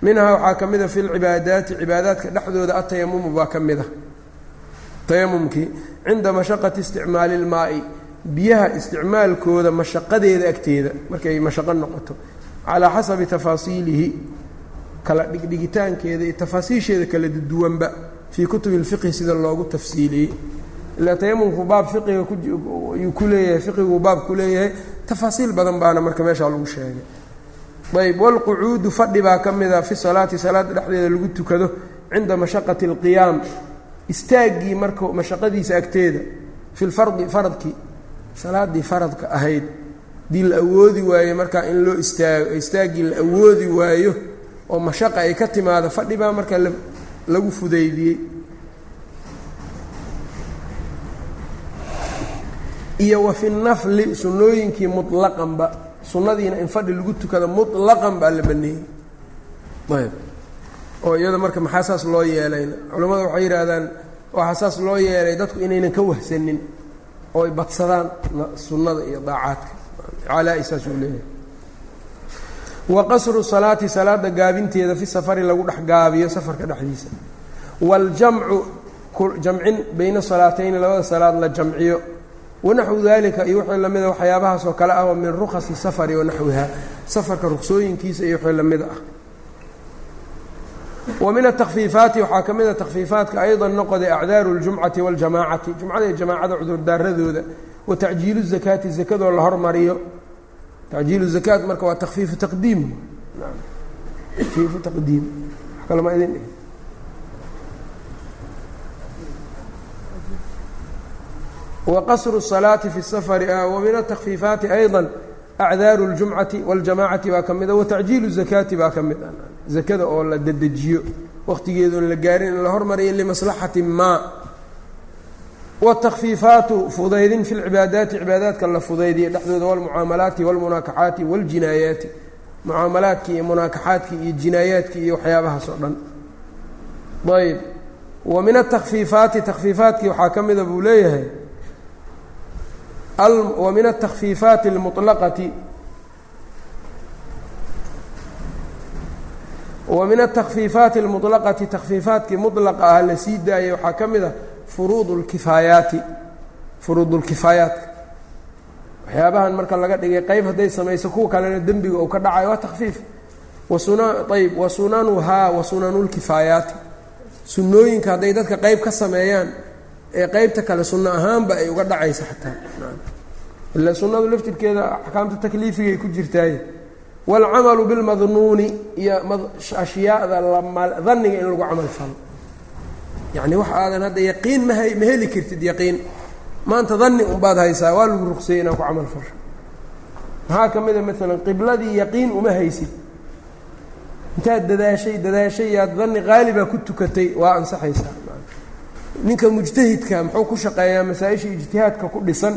minhaa waxaa ka mid a fi lcibaadaati cibaadaadka dhexdooda atayamumu baa ka mid tayamumkii cinda mashaqati isticmaali ilmaa'i biyaha isticmaalkooda mashaqadeeda agteeda markay mashaqo noqoto. Calaa xasabi tafaasiilihi kala dhigdhigitaankeeda iyo tafaasiisheeda kala duwanba fii kutubi اlfiqhi sida loogu tafsiiliyey ilaa tayamumku baab fiqiga ayuu ku leeyahay fiqiguu baab ku leeyahay tafaasiil badan baana marka meeshaa lagu sheegay ayb wاlqucuudu fadhi baa ka mida fi salaati salaada dhexdeeda lagu tukado cinda mashaqati اlqiyaam istaaggii marka mashaqadiisa agteeda fi lfardi faradkii salaaddii faradka ahayd dii la awoodi waayo markaa in loo istaago istaaggii la awoodi waayo oo mashaqa ay ka timaado fadhi baa marka lagu fudaydiyey. Iyo wa fi nafli sunnooyinkii muطlaqanba sunnadiina in fadhi lagu tukado muطlaqan baa la baneeyey ayb. Oo iyada marka maxaa saas loo yeelayna culammada waxay yidhaahdaan waxaa saas loo yeelay dadku inaynan ka wahsanin oo ay badsadaan sunnada iyo daacaadka. Calaa-i saas uu leeyahay wa qasru salaati salaada gaabinteeda fi safari lagu dhex gaabiyo safarka dhexdiisa. Waaljamcu jamcin bayna salaatayni labada salaad la jamciyo. Wanaxwu dalika iyo wixii lamida waxyaabahaas oo kale ah oo min rukhasi safari wanaxwiha safarka ruksooyinkiisa iyo wixii la mid ah. Wa min atakfiifaati waxaa ka mid a takfiifaatka ayda noqoday acdaaru اljumcati waاljamaacati jumcada iyo jamaacada cudurdaaradooda wa tacjiilu zakaati zakadoo la hormariyo tacjiilu zakaat marka waa takfiifu taqdiim takfiifu taqdiim wax kale ma idin dhihi wa qasru الsalaati fi الsafari wa min atakfiifaati ayضa acdaaru اljumcati waاljamacati baa ka mida watacjiilu zakaati baa ka mid ah zakada oo la dedejiyo waqtigeedoon la gaarin in la hormariyo limaslaxati maa wاtakfiifaatu fudaydin fi lcibaadaati cibaadaadka la fudaydiya dhexdooda wاlmucaamalaati wاlmunaakaxaati wاljinaayaati mucaamalaadkii iyo munaakaxaadkii iyo jinaayaadkii iyo waxyaabahaas oo dhan ayb wa min atakfiifaati takfiifaadkii waxaa ka mida buu leeyahay wa min atakfiifaati اlmuطlaqati wa min atakfiifaati اlmuطlaqati takfiifaadkii muطlaqa ah la sii daayay waxaa ka mid a furuud اlkifaayaati furuud اlkifaayaadka waxyaabahan marka laga dhigay qeyb hadday samayso kuwa kalena dembiga uu ka dhacayo waa takfiif wasuna ayb wa sunanuhaa wa sunanu lkifaayaati sunnooyinka hadday dadka qeyb ka sameeyaan ee qeybta kale sunno ahaanba ay uga dhacaysa xataa. Ila sunnadu laftirkeeda axkaamta takliifigay ku jirtaaye waalcamalu bilmadnuuni iyo ashyaada daniga in lagu camal falo yacni wax aadan hadda yaqiin ma ma heli kartid yaqiin. Maanta danni unbaad haysaa waa lagu ruqseeyey inaan ku camal fasho. Maxaa ka mid maalan qibladii yaqiin uma haysid. Intaad dadaashay dadaashay yaad danni qaalibaa ku tukatay waa ansaxaysaa. Ninka mujtahidka muxuu ku shaqeeyaa masaa-isha ijtihaadka ku dhisan.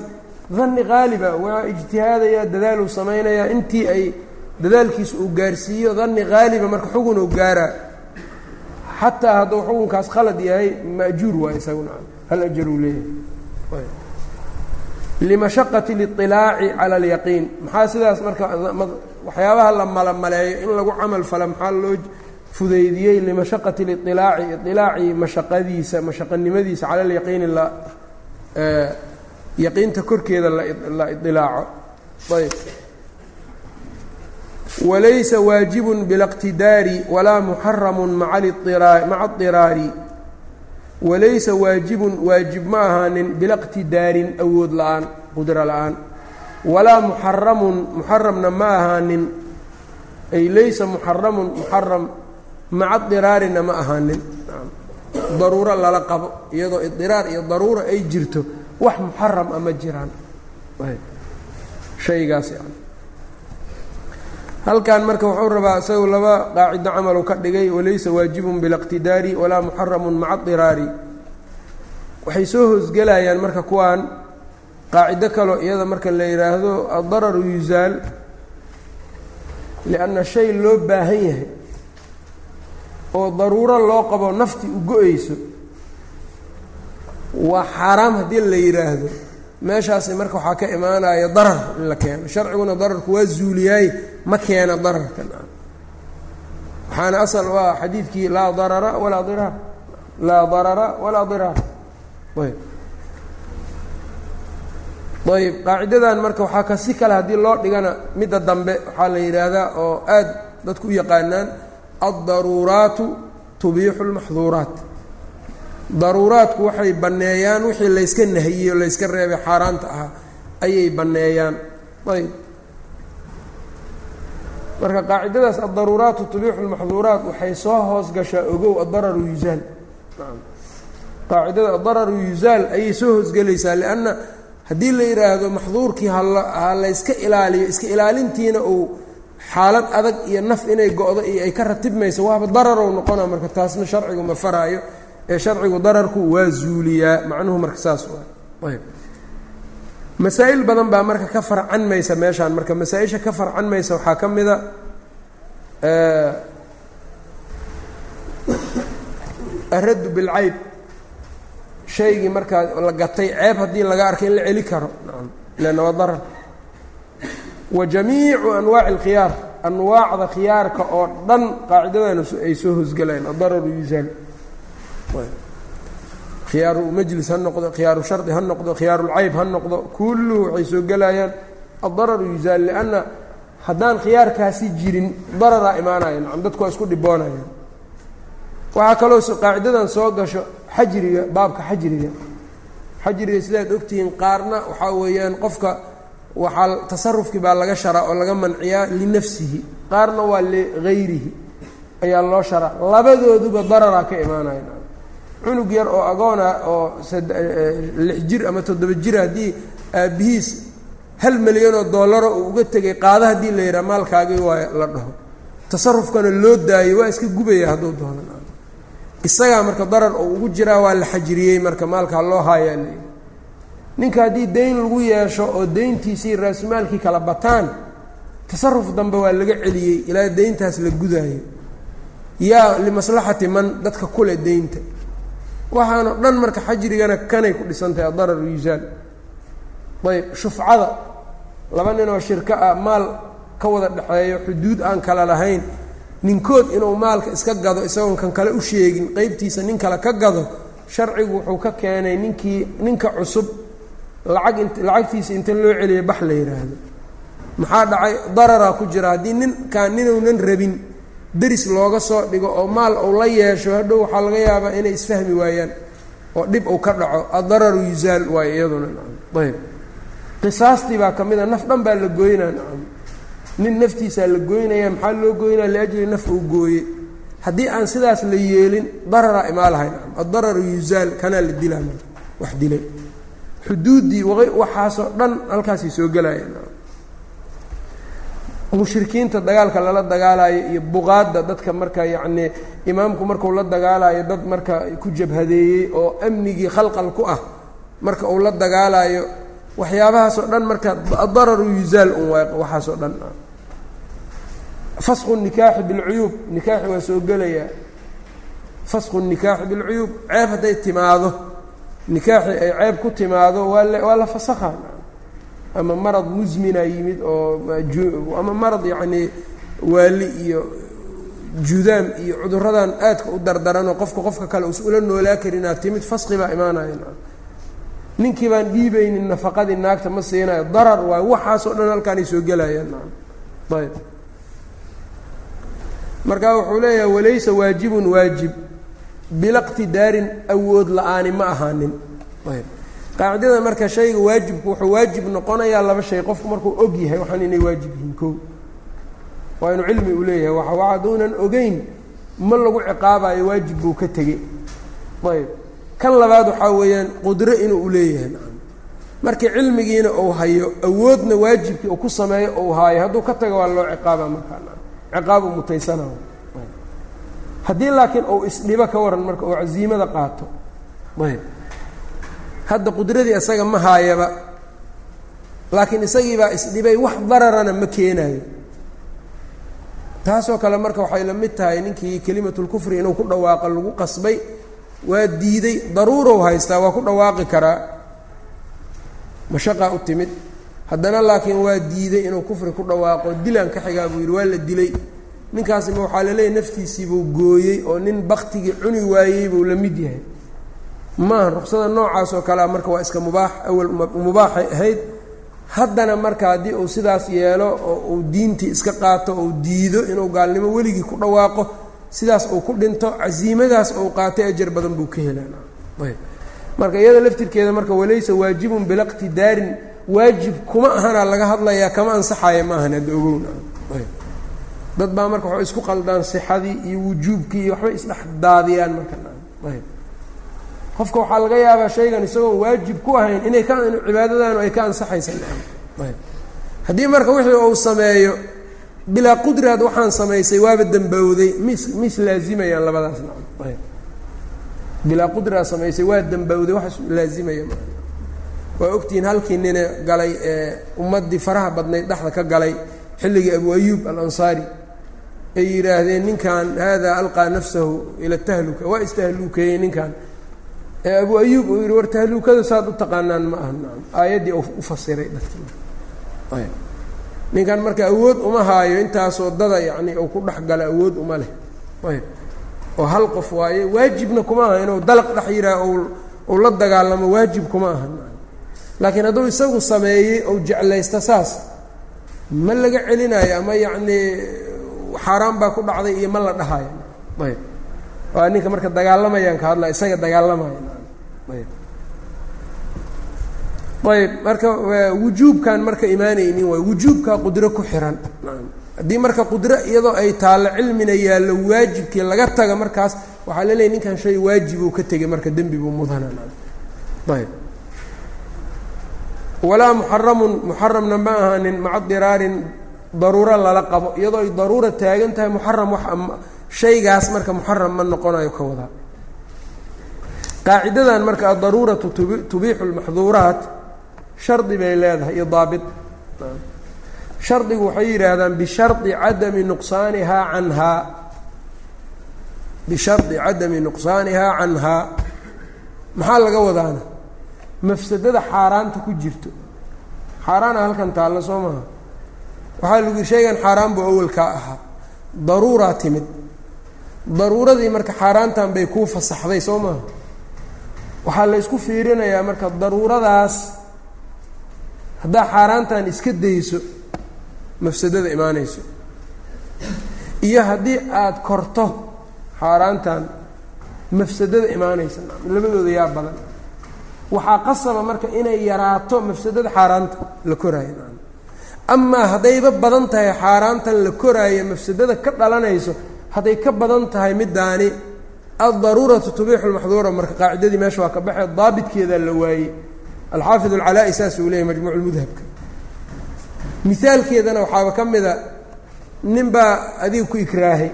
Danni qaaliba waa ijtihaadayaa dadaaluu samaynayaa. Intii ay dadaalkiisa uu gaarsiiyo danni qaaliba marka xugun uu gaaraa xataa hadduu xukunkaas khalad yahay majuur waay isaguna hal ajaruu leeyahay. Limashaqati liilaaci cala alyaqiin. Maxaa sidaas marka waxyaabaha la malomaleeyo in lagu camal fala maxaa loo fudeydiyey limashaqati liilaaci iilaaci mashaqadiisa mashaqanimadiisa cala alyaqiini la yaqiinta korkeeda la ilaaco ayb walaysa waajibun bilاqtidaari walaa muxaramu maca اطiraari walaysa waajibun waajib ma ahaanin bilaqtidaarin awood la-aan qudro la-aan walaa muxaramun muxaramna ma ahaanin ay laysa muxaramun muxaram maca diraarina ma ahaanin daruuro lala qabo iyadoo idiraar iyo daruura ay jirto wax muxaram a ma jiraan shaygaas yani halkan marka wuxuu rabaa isagu laba qaacido camalu ka dhigay walaysa waajibun bilاqtidaari walaa muxaramun maca diraari. Waxay soo hoosgelayaan marka kuwaan qaacido kaloo iyada marka la yidhaahdo addararu yuzaal lianna shay loo baahan yahay oo daruuro loo qabo nafti u go-eyso waa xaaraam haddii la yidhaahdo meeshaasi marka waxaa ka imaanaya darar in la keeno. Sharciguna dararku waa zuuliyaay ma keena dararkan waxaana asal u ah xadiidkii laa darara walaa diraar laa darara walaa diraar ayb. Ayb. Qaacidadan marka waxaa ka si kale haddii loo dhigana midda dambe waxaa la yidhaahdaa oo aad dadku u yaqaanaan addaruuraatu tubiixu اlmaxduuraat daruuraadku waxay banneeyaan wixii layska nahiyey o layska reebay xaaraanta ahaa ayay banneeyaan. Ayb. Marka qaacidadaas addaruuraatu tubiixu lmaxduuraat waxay soo hoos gashaa ogow addararu yuzaal. Qaacidada addararu yuzaal ayay soo hoosgelaysaa lianna haddii la yidhaahdo maxduurkii hala ha layska ilaaliyo iska ilaalintiina uu xaalad adag iyo naf inay go-do iyo ay ka ratibmayso waaba dararow noqona marka taasna sharcigu ma faraayo ee sharcigu dararku waa zuuliyaa macnuhu marka saas waa ayb masaa'il badan baa marka ka farcan maysa meeshaan. Marka masaa-isha ka farcan maysa waxaa ka mida araddu bilcayb. Shaygii markaa la gatay ceeb haddii laga arkay in la celi karo. Leanna waa darar. Wa jamiicu anwaaci alkhiyaar. Anwaacda khiyaarka oo dhan qaacidadan ay soo hosgelayaan adararu yuzaal khiyaaru majlis ha noqdo khiyaaru shardi ha noqdo khiyaarulcayb ha noqdo kulluhu waxay soo gelayaan. Addararu yuzaal lianna haddaan khiyaarkaasi jirin dararaa imaanaya nacam dadku waa isku dhiboonayaan waxaa kaloo qaacidadan soo gasho xajriga baabka xajriga. Xajriga sidaad ogtihiin qaarna waxaa weeyaan qofka waxaa tasarufkii baa laga sharaa oo laga manciyaa linafsihi. Qaarna waa ligayrihi ayaa loo sharaa. Labadooduba dararaa ka imaanaya cunug yar oo agoona oo lix jir ama toddoba jir haddii aabbihiis hal milyanoo doolaro uu uga tegay qaada haddii la yidhaha maalkaagii waa la dhaho. Tasarufkana loo daayo waa iska gubaya hadduu doonan isagaa marka darar oo ugu jiraa waa la xajiriyey marka maalkaa loo haayaa la yidhi. Ninka haddii dayn lagu yeesho oo dayntiisii raasumaalkii kala bataan tasaruf dambe waa laga celiyey ilaa dayntaas la gudaayo. Yaa limaslaxati man dadka kule daynta waxaanoo dhan marka xajrigana kanay ku dhisantahay adarar yusaal ayb shufcada. Laba ninoo shirko ah maal ka wada dhexeeyo xuduud aan kala lahayn. Ninkood inuu maalka iska gado isagoon kan kale u sheegin qeybtiisa nin kale ka gado sharcigu wuxuu ka keenay ninkii ninka cusub lacag int lacagtiisa inta loo celiya bax la yidhaahdo maxaa dhacay? Dararaa ku jira. Haddii ninkaan ninuunan rabin deris looga soo dhigo oo maal uu la yeesho hadhow waxaa laga yaabaa inay isfahmi waayaan oo dhib uu ka dhaco addararu yusaal waayo iyaduna ayb qisaastii baa ka mid a naf dhan baa la gooynaa nacam nin naftiisaa la gooynaya maxaa loo gooynaya liajli naf uu gooye haddii aan sidaas la yeelin dararaa imaa lahay nacam addararu yusaal kanaa la dilaa wax dilay. Xuduuddii waxaasoo dhan halkaasay soo gelayaan mushrikiinta dagaalka lala dagaalayo iyo buqaadda dadka marka yacnii imaamku markuu la dagaalayo dad marka ku jabhadeeyey oo amnigii khalqal ku ah marka uu la dagaalayo waxyaabahaasoo dhan marka adararu yusaal un waay waxaasoo dhan. Fasqu nikaaxi bilcuyuub nikaaxi waa soo gelayaa fasqu nikaaxi bilcuyuub ceeb hadday timaado. Nikaaxi ay ceeb ku timaado waa la waa la fasakha ama marad musmina yimid oo ama marad yacnii waali iyo judaam iyo cuduradan aadka u dardaranoo qofka qofka kale us ula noolaa karinaa timid fasqi baa imaanaya. Ninkii baan dhiibaynin nafaqadii naagta ma siinayo darar waayo waxaasoo dhan halkaanay soo gelayaan. Ayb. Marka wuxuu leeyahay walaysa waajibun waajib bilaqtidaarin awood la'aani ma ahaanin. Ayb qaacidada marka shayga waajibku wuxuu waajib noqonayaa laba shay qofku markuu og yahay waxaan inay waajib yihiin ko waa inuu cilmi u leeyahay wa hadduunan ogeyn ma lagu ciqaabayo waajib buu ka tegey. Ayb. Kan labaad waxaa weeyaan qudro inuu u leeyahay markii cilmigiina uu hayo awoodna waajibkii uu ku sameeyo uu haayo. Hadduu ka tago waa loo ciqaaba markaa ciqaabu mutaysana haddii laakiin uu isdhibo ka waran marka uu casiimada qaato ayb hadda qudradii isaga ma haayaba. Laakiin isagiibaa isdhibay wax dararana ma keenayo taasoo kale marka waxay la mid tahay ninkii kelimatulkufri inuu ku dhawaaqo lagu qasbay waa diiday daruurow haystaa waa ku dhawaaqi karaa. Mashaqaa u timid. Haddana laakiin waa diiday inuu kufri ku dhawaaqo dilaan ka xigaa buu yidhi waa la dilay. Ninkaasima waxaa laleeyahy naftiisiibuu gooyey oo nin baktigii cuni waayey buu la mid yahay maaha ruqsada noocaas oo kalea marka waa iska mubaax awal mubaaxay ahayd. Haddana marka haddii uu sidaas yeelo oo uu diintii iska qaato ou diido inuu gaalnimo weligii ku dhawaaqo sidaas uu ku dhinto casiimadaas uu qaatay ajar badan buu ka helayb marka iyada laftirkeeda marka walaysa waajibun bilaqtidaarin waajib kuma ahana laga hadlayaa kama ansaxaya maahan hadda ogowna. Dad baa marka waxay isku qaldaan sixadii iyo wujuubkii iyo waxbay isdhex daadiyaan marka qofka waxaa laga yaabaa shaygan isagoon waajib ku ahayn inay ka cibaadadaanu ay ka ansaxaysan haddii marka wixii uu sameeyo bilaa qudraad waxaan samaysay waaba dembowday mis mis laazimayaan labadaas nacam bilaa qudraad samaysay waa dembowday wax laazimaya ma waa ogtihiin halkii nine galay ee ummaddii faraha badnayd dhexda ka galay xilligii abu ayuub alansaari ay yidhaahdeen ninkan haadaa alqaa nafsahu ila tahluka. Waa istahluukeeyey ninkan ee abu ayuub uu yidhi war tahluukada saad u taqaanaan ma aha. Aayaddii u fasiray dadki ninkan marka awood uma haayo intaasoo dada yacni uu ku dhex galo awood uma leh. Ayb. Oo hal qof waaye waajibna kuma aha inuu dalaq dhex yidhaah uu la dagaalamo waajib kuma aha. Laakiin hadduu isagu sameeyey ou jeclaysta saas ma laga celinayo ama yacnii xaaraan baa ku dhacday iyo ma la dhahayo. Ayb. Waa ninka marka dagaalamayaan ka hadla isaga dagaalamaya ayb. Marka wujuubkan marka imaanaynin waay wujuubkaa qudro ku xiran. Haddii marka qudro iyadoo ay taallo cilmina yaallo waajibkii laga taga markaas waxaa la leeyay ninkan shay waajibuu ka tegay marka dembi buu mudana. Ayb. Walaa muxaramun muxaramna ma ahaanin maca daruuro lala qabo. Iyadoo ay daruura taagan tahay muxaram wax shaygaas marka muxaram ma noqonayo ka wadaa qaacidadan marka adaruuratu tubiixu lmaxduuraat shardi bay leedahay iyo daabit. Shardigu waxay yidhaahdaan bishardi cadami nuqsaanihaa canhaa bishardi cadami nuqsaanihaa canhaa maxaa laga wadaana? Mafsadada xaaraanta ku jirto. Xaaraana halkan taalla soo maha. Waxaa lagu shaygan xaaraan buu awalkaa ahaa. Daruuraa timid. Daruuradii marka xaaraantan bay kuu fasaxday soo maha waxaa la ysku fiirinayaa marka daruuradaas haddaa xaaraantan iska dayso mafsadada imaanayso. Iyo haddii aada korto xaaraantan mafsadada imaanaysa labadooda yaa badan. Waxaa qasaba marka inay yaraato mafsadada xaaraanta la koraayo. Amaa haddayba badan tahay xaaraantan la koraayo mafsadada ka dhalanayso hadday ka badan tahay middaani addaruuratu tubiixu lmaxduura marka qaacidadii meesha waa ka baxee daabitkeedaa la waayey. Alxaafid alcalaa-i saas uu leeyahy majmuuc lmudhabka mihaalkeedana waxaaba ka mida nin baa adiga ku ikraahay.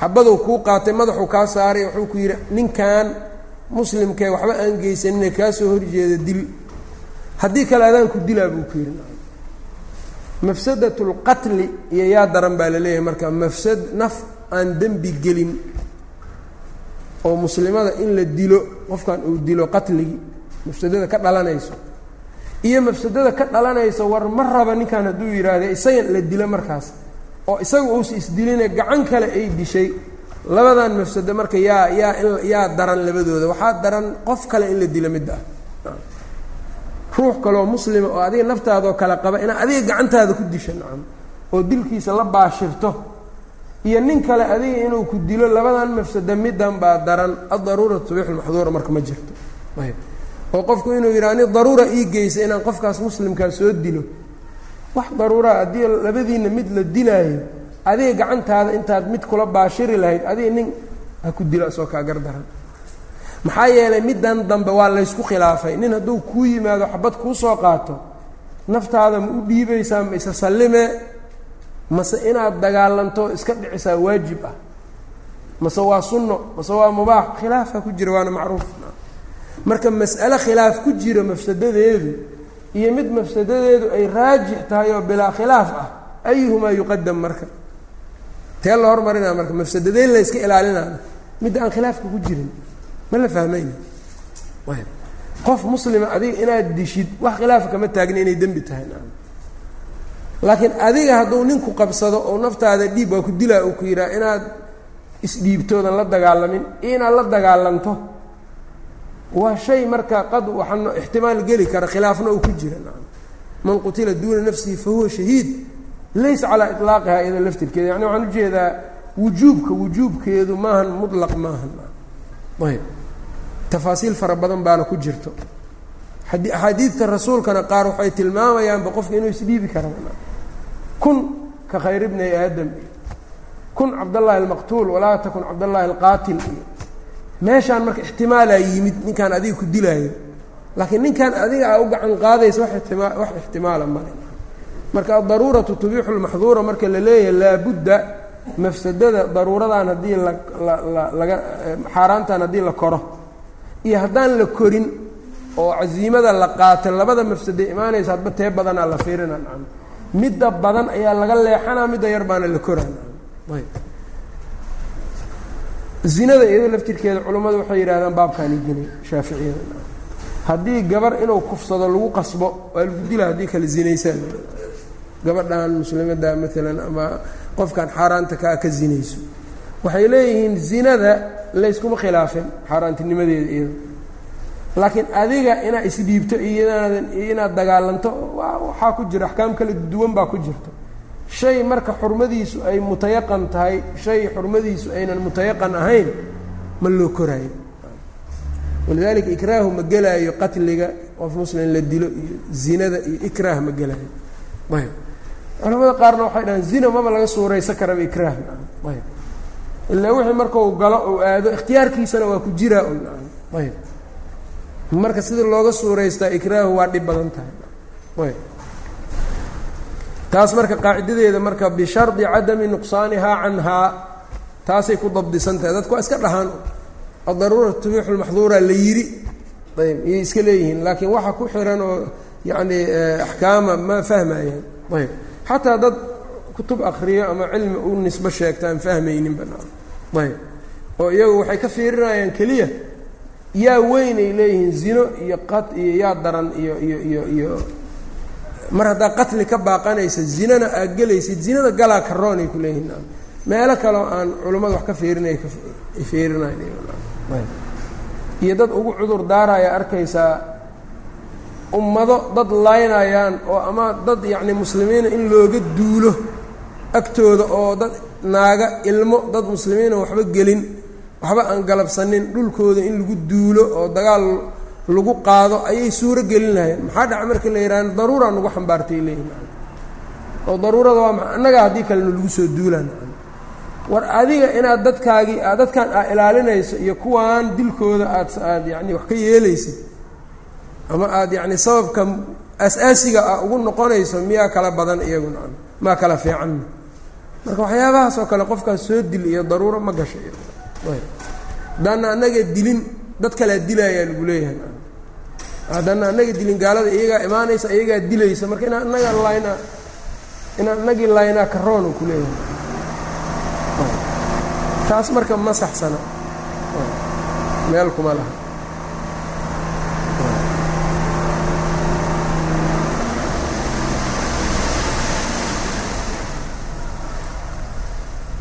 Xabaduu kuu qaatay madaxuu kaa saaray wuxuu ku yidhi ninkan muslimkee waxba aan geysanine kaa soo horjeeda dil. Haddii kale adaan dilaa buu ku yidhi. Mafsadat lqatli iyo yaa daran baa la leeyahay marka mafsad naf aan dembi gelin oo muslimada in la dilo qofkan uu dilo qatligii mafsadada ka dhalanayso. Iyo mafsadada ka dhalanaysa war ma raba ninkan hadduu yidhaahda isaga la dilo markaas. Oo isaga uusa isdiline gacan kale ay dishay. Labadan mafsado marka yaa yaa yaa daran labadooda. Waxaa daran qof kale in la dilo midda ah. Ruux kaleoo muslima oo adiga naftaadoo kale qaba inaad adiga gacantaada ku disha nacam. Oo dilkiisa la baashirto iyo nin kale adiga inuu ku dilo labadan mafsado middan baa daran. Addaruura tubiixu lmaxduura marka ma jirto. Ayb oo qofku inuu yidhaha ni daruura ii geysa inaan qofkaas muslimkaa soo dilo. Wax daruuraa haddii labadiinna mid la dilaayo adiga gacantaada intaad mid kula baashiri lahayd adiga nin ha ku dilo asoo kaa gardaran maxaa yeelay middan dambe waa laysku khilaafay. Nin hadduu kuu yimaado xabad kuu soo qaato naftaada ma u dhiibaysaa ma isa sallime mase inaad dagaalanto iska dhicisaa waajib ah. Mase waa sunno mase waa mubaax. Khilaafaa ku jira waana macruuf. Marka mas'ale khilaaf ku jira mafsadadeedu iyo mid mafsadadeedu ay raajix tahay oo bilaa khilaaf ah ayuhumaa yuqadam marka? Tee la hormarinaa marka mafsadadeen la yska ilaalinaayo midda aan khilaafka ku jirin. Ma la fahmayna? Qof muslima adiga inaad dishid wax khilaafa kama taagna inay dembi tahay laakiin adiga hadduu ninku qabsado oo naftaada dhiib waa ku dilaa uu ku yidhaha inaad isdhiibtoodan la dagaalamin inaad la dagaalanto waa shay marka qad waxaa ixtimaal geli kara khilaafna uu ku jira. Man qutila duuna nafsihi fa huwa shahiid laysa calaa iطlaaqiha iyada laftirkeeda. Yani waxaan u jeedaa wujuubka wujuubkeedu maahan muطlaq maahan ayb tafaasiil fara badan baana ku jirto. Axaadiidta rasuulkana qaar waxay tilmaamayaanba qofka inuu isdhiibi kara kun ka khayr bni aadam iyo kun cabdallaahi almaqtuul walaa takun cabdallaahi alqaatil iyo. Meeshaan marka ixtimaalaa yimid ninkaan adiga ku dilaayo laakiin ninkan adiga aa u gacan qaadaysa wax ixtimaa wax ixtimaala male marka adaruuratu tubiixu lmaxduura marka la leeyahay laabudda mafsadada daruuradan haddii la la laga xaaraantan haddii la koro. Iyo haddaan la korin oo casiimada la qaato labada mafsade imaanaysa hadba tee badanaa la fiirina midda badan ayaa laga leexanaa midda yar baana la koraa ayb. Zinada iyado laftirkeeda culummadu waxay yidhahdaan baabkaani jinay shaaficiyada. Haddii gabar inuu kufsado lagu qasbo waa lagu dila haddii kale zinaysaan. Gabadhan muslimadda maalan ama qofkan xaaraanta kaa ka zinayso. Waxay leeyihiin zinada layskuma khilaafin xaaraantinimadeeda iyada laakiin adiga inaad isdhiibto iyo inaad dagaalanto waxaa ku jira axkaam kala duwan baa ku jirta. Shay marka xurmadiisu ay mutayaqan tahay shay xurmadiisu aynan mutayaqan ahayn ma loo koraayo. Walidaalika ikraahu ma gelaayo qatliga qof muslim la dilo iyo zinada iyo ikraah ma gelaayo. Ayb. Culamada qaarna waxay dhahaan zina maba laga suuraysan karaba ikraah. Ayb. Ilaa wixii markau galo ou aado ikhtiyaarkiisana waa ku jiraa ayb marka sida looga suuraystaa ikraahu waa dhib badan tahay taas marka qaacidadeeda marka bishardi cadami nuqsaanihaa canhaa taasay ku dabdisan tahay dadku iska dhahaan adaruura tubiixu la yidhi ayb iyay iska leeyihiin laakiin waxa ku xiran oo yacni axkaama ma fahmayaan ayb xataa dad kutub akriyo ama cilmi u nisbo sheegtaan fahmaynin banaan ayb oo iyagu waxay ka fiirinayaan keliya yaa weynay leeyihiin zino iyo qat iyo yaa daran iyo iyo iyo iyo. Mar haddaa qatli ka baaqanaysa zinana aad gelaysid zinada galaa karoonay ku leeyihiin meelo kaleo aan culummada wax ka fiirinay fiirinayn iyo dad ugu cudur daaraya arkaysaa ummado dad laynayaan oo ama dad yacni muslimiina in looga duulo agtooda oo dad naaga ilmo dad muslimiina waxba gelin waxba aan galabsanin dhulkooda in lagu duulo oo dagaal lagu qaado ayay suuro gelin lahayeen maxaa dhaca marka la yidhaha daruuraa nagu xambaartay leeyihiin oo daruurada waa maa annagaa haddii kalena lagu soo duulaan. War adiga inaad dadkaagii dadkan aad ilaalinayso iyo kuwaan dilkooda aad aad yacni wax ka yeelaysid ama aada yacni sababka as-aasiga ah ugu noqonayso miyaa kala badan iyaguna maa kala fiicanna marka waxyaabahaas oo kale qofkaas soo dil iyo daruuro ma gasho haddaana annaga dilin dad kalea dilaayaa lagu leeyahay. Haddana annaga dilin gaalada iyagaa imaanaysa iyagaa dilaysa marka inaa annaga laynaa inaan annagii laynaa karoonu ku leeyahay. Taas marka ma saxsana. Meel kuma laha.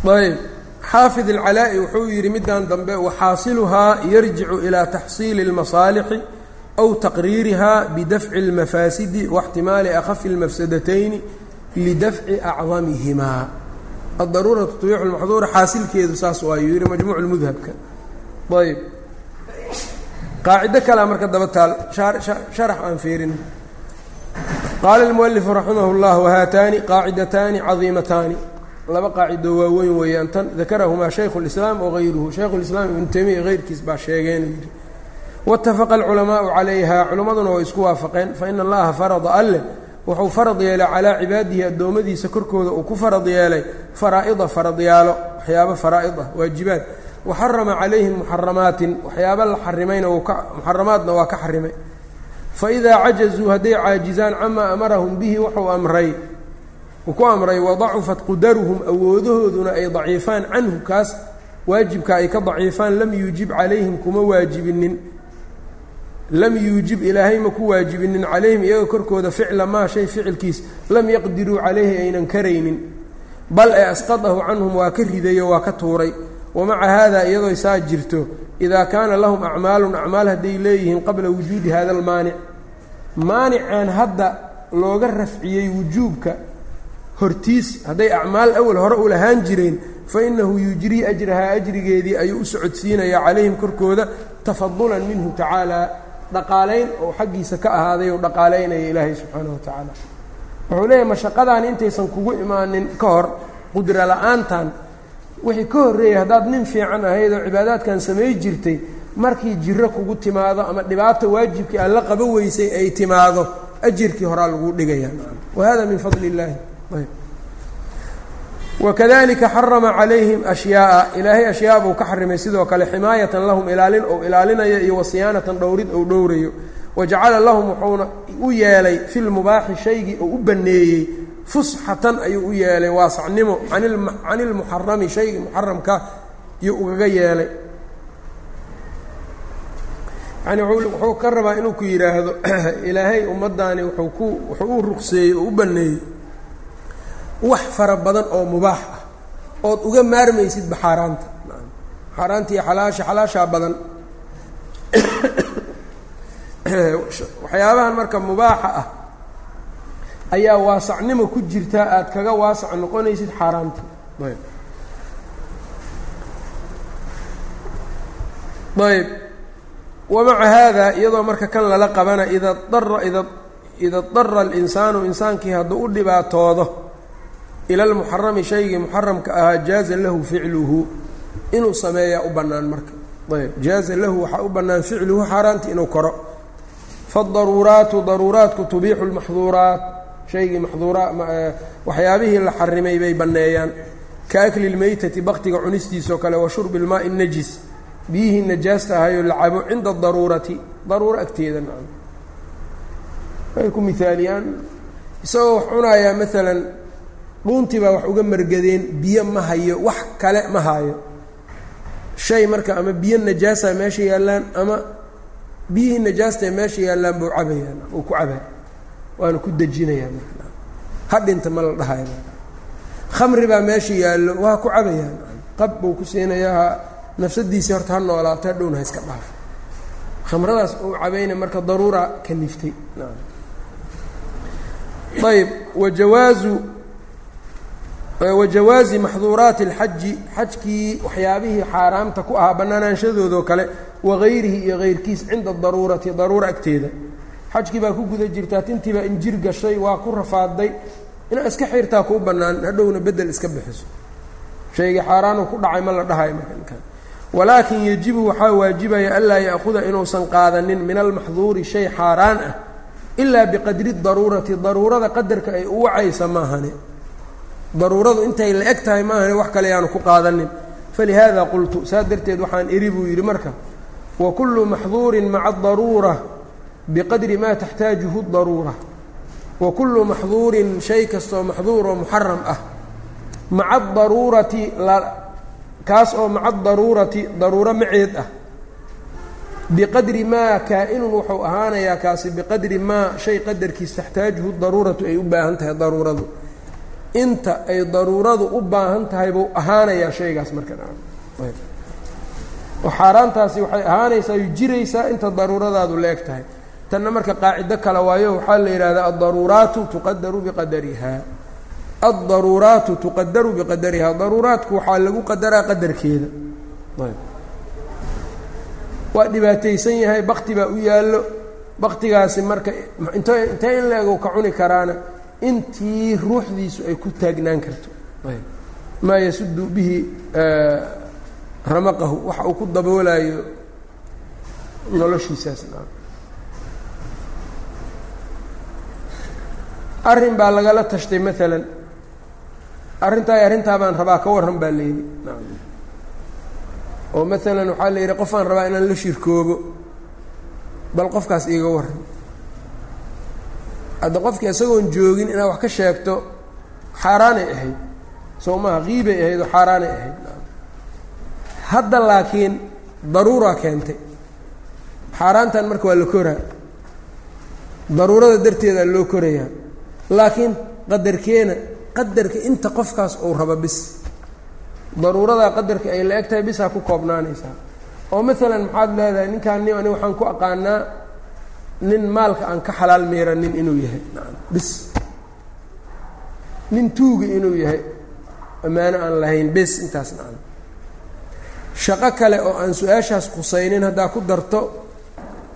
Ayb xaafid alcalaa'i wuxuu yidhi middan dambe waxaasiluhaa yarjicu ilaa taxsiili اlmasaalixi aw taqriiriha bidafci اlmafaasidi waاxtimaali akhafi اlmafsadatayni lidafci acdamihimaa addaruuratu tubiixu lmaxduura xaasilkeedu saas waayuu yidhi majmuuc lmudhabka ayb qaacido kalea marka daba taal sharax aan fiirin qaala اlmualifu raximah اllah wahaataani qaacidataani cadiimataani laba qaacido waaweyn weeyaan tan. Dakarahumaa shaykhu اlislaam wagayruhu shaykhu lislaam ibnu taymiya heyrkiis baa sheegeenuu yidhi waاtafaqa alculamaau calayha culimmaduna way isku waafaqeen. Faina allaha farada alleh wuxuu farad yeelay calaa cibaadihi addoommadiisa korkooda uu ku farad yeelay. Faraa'ida faradyaalo waxyaabo faraa'id ah waajibaad. Wa xarama calayhim muxaramaatin waxyaabo la xarimayna muxaramaadna waa ka xarimay fa idaa cajazuu hadday caajizaan camaa amarahum bihi wuxuu amray uu ku amray wadacufat qudaruhum awoodahooduna ay daciifaan canhu kaas waajibka ay ka daciifaan lam yuujib calayhim kuma waajibinin. Lam yuujib ilaahay ma ku waajibinin calayhim iyaga korkooda ficla maa shay ficilkiis. Lam yaqdiruu calayhi aynan karaynin. Bal ee asqadahu canhum waa ka ridayo waa ka tuuray. Wamaca haada iyadoo saa jirto idaa kaana lahum acmaalun acmaal hadday leeyihiin qabla wujuudi hada almaanic maanicaan hadda looga rafciyey wujuubka hortiis hadday acmaal awal hore u lahaan jireen fa innahu yujrii ajrahaa ajrigeedii ayuu u socodsiinayaa calayhim korkooda tafadulan minhu tacaala dhaqaalayn oo xaggiisa ka ahaaday oo dhaqaalaynaya ilaahay subxaanahu wa tacaala. Wuxuu leeyahay mashaqadaan intaysan kugu imaanin ka hor qudra la'aantan wixii ka horreeyay haddaad nin fiican ahayd oo cibaadaadkan samay jirtay markii jiro kugu timaado ama dhibaata waajibkii aan la qaba weysay ay timaado ajirkii horaa laguu dhigaya wa hada min fadli illaahi wakadalika xarama calayhim ashyaaa ilaahay ashyaa buu ka xarimay sidoo kale ximaayatan lahum ilaalin ou ilaalinaya iyo wasiyaanatan dhowrid ou dhowrayo. Wajacala lahum wuxuuna u yeelay fi lmubaaxi shaygii oo u baneeyey fusxatan ayuu u yeelay waasacnimo can ilmuxarami shaygii muxaramka iyo ugaga yeelay. Yani wuxuu ka rabaa inuu ku yidhaahdo ilaahay ummaddaani wuxuu ku wuxuu u ruqseeyey oo u baneeyey wax fara badan oo mubaax ah ood uga maarmaysidba xaaraanta. Xaaraanta iyo xalaasha xalaashaa badan. Waxyaabahan marka mubaaxa ah ayaa waasacnimo ku jirtaa aada kaga waasac noqonaysid xaaraanta. Ayb. Ayb. Wamaca haada iyadoo marka kan lala qabana ida dara ida ida dara alinsaanu insaankii hadduu u dhibaatoodo ila lmuxarami shaygii muxaramka ahaa jaaza lahu ficluhu. Inuu sameeyaa u bannaan marka. Ayb jaaza lahu waxaa u bannaan ficluhu xaaraantii inuu koro. Faadaruuraatu daruuraatku tubiixu lmaxduuraat shaygii maxduura waxyaabihii la xarimay bay banneeyaan. Ka akli lmeytati baktiga cunistiisao kale wa shurbi ilmaai najis. Biyihii najaasta ahayoo la cabo cinda daruurati. Daruuro agteeda waxay ku mihaaliyaan isagoo wax maalan dhuuntii baa wax uga margadeen biyo ma hayo wax kale ma hayo. Shay marka ama biyo najaasa meesha yaallaan ama biyihii najaastae meesha yaallaan buu cabayaan uu ku cabaa waana ku dejinayaa ha dhinta ma la dhahayo khamri baa meesha yaallo waa ku cabayaan. Qab buu ku siinayaa ha nafsadiisii horta ha noolaato hadhowna ha iska dhaafo khamradaas uu cabayna marka daruura ka liftay ayb wajawaazu wajawaazi maxduuraati اlxaji xajkii waxyaabihii xaaraamta ku ahaa bannaanaanshadoodo kale wagayrihi iyo kayrkiis cinda daruurati daruura agteeda. Xajkii baa ku guda jirtaa tintii baa injir gashay waa ku rafaaday inaad iska xirtaa kuu bannaan hadhowna bedel iska bixiso. Shaygii xaaraanu ku dhacay ma la dhahayo markan walaakin yajibu waxaa waajibaya anlaa ya'huda inuusan qaadanin min almaxduuri shay xaaraan ah ilaa biqadri daruurati daruurada qadarka ay u wacaysa maahane daruuradu intay la eg tahay maahane wax kale yaanu ku qaadanin falihaada qultu saa darteed waxaan iri buu yidhi marka wa kullu maxduurin maca adaruura biqadri maa taxtaajuhu daruura wa kullu maxduurin shay kastoo maxduur oo muxaram ah. Maca adaruurati kaas oo maca adaruurati daruuro maceed ah. Biqadri maa kaa-inun wuxuu ahaanayaa kaasi biqadri maa shay qadarkiis taxtaajuhu daruuratu ay u baahan tahay daruuradu inta ay daruuradu u baahan tahay buu ahaanayaa shaygaas marka. Oo xaaraantaasi waxay ahaanaysaa jiraysaa inta daruuradaadu leeg tahay. Tanna marka qaacido kale waayo waxaa la yidhahdaa addaruuraatu tuqadaru biqadariha. Addaruuraatu tuqadaru biqadariha. Daruuraadku waxaa lagu qadaraa qadarkeeda. Waa dhibaataysan yahay bakti baa u yaallo. Baktigaasi marka int intee in la ego ka cuni karaana intii ruuxdiisu ay ku taagnaan karto. Maa yasudu bihi ramaqahu waxa uu ku daboolayo noloshiisaas. Arrin baa lagala tashtay maalan arrintaa arrintaa baan rabaa ka warran baa layidhi oo maalan waxaa la yidhi qofaan rabaa inaan la shirkoobo bal qofkaas iiga warran hadda qofkii isagoon joogin inaad wax ka sheegto xaaraanay ahayd. Soo qiibay ahayd oo xaaraanay ahayd. Hadda laakiin daruuraa keentay. Xaaraantan marka waa la koraa. Daruurada darteedaa loo korayaa. Laakiin qadarkeena qadarka inta qofkaas uu rabo bis. Daruuradaa qadarka ay la eg tahay bisaa ku koobnaanaysaa. Oo maalan maxaad leedahay ninkaan ni ani waxaan ku aqaanaa nin maalka aan ka xalaal miiranin inuu yahay. Bis. Nin tuuga inuu yahay ammaano aan lahayn bis intaas nacam shaqo kale oo aan su'aashaas qusaynin haddaa ku darto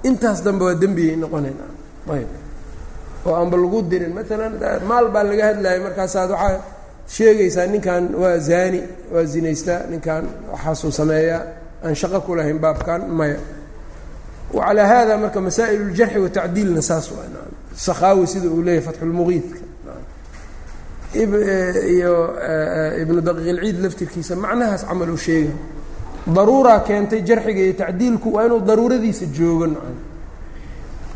intaas dambe waa dembiyay noqonayn ayb. Oo aanba lagu dirin maalan maal baa laga hadlayay markaasaad waxaa sheegaysaa ninkan waa zaani waa zinaystaa ninkan waxaasuu sameeyaa aan shaqo ku lahayn baabkan maya wacalaa haada marka masaa'il uljarxi watacdiilna saas waa. sakhaawi sida uu leeyahy fatxulmuqiidka iyo ibnu daqiiqilciid laftirkiisa macnahaas camal uu sheegay. daruuraa keentay jarxiga iyo tacdiilku waa inuu daruuradiisa joogo nacam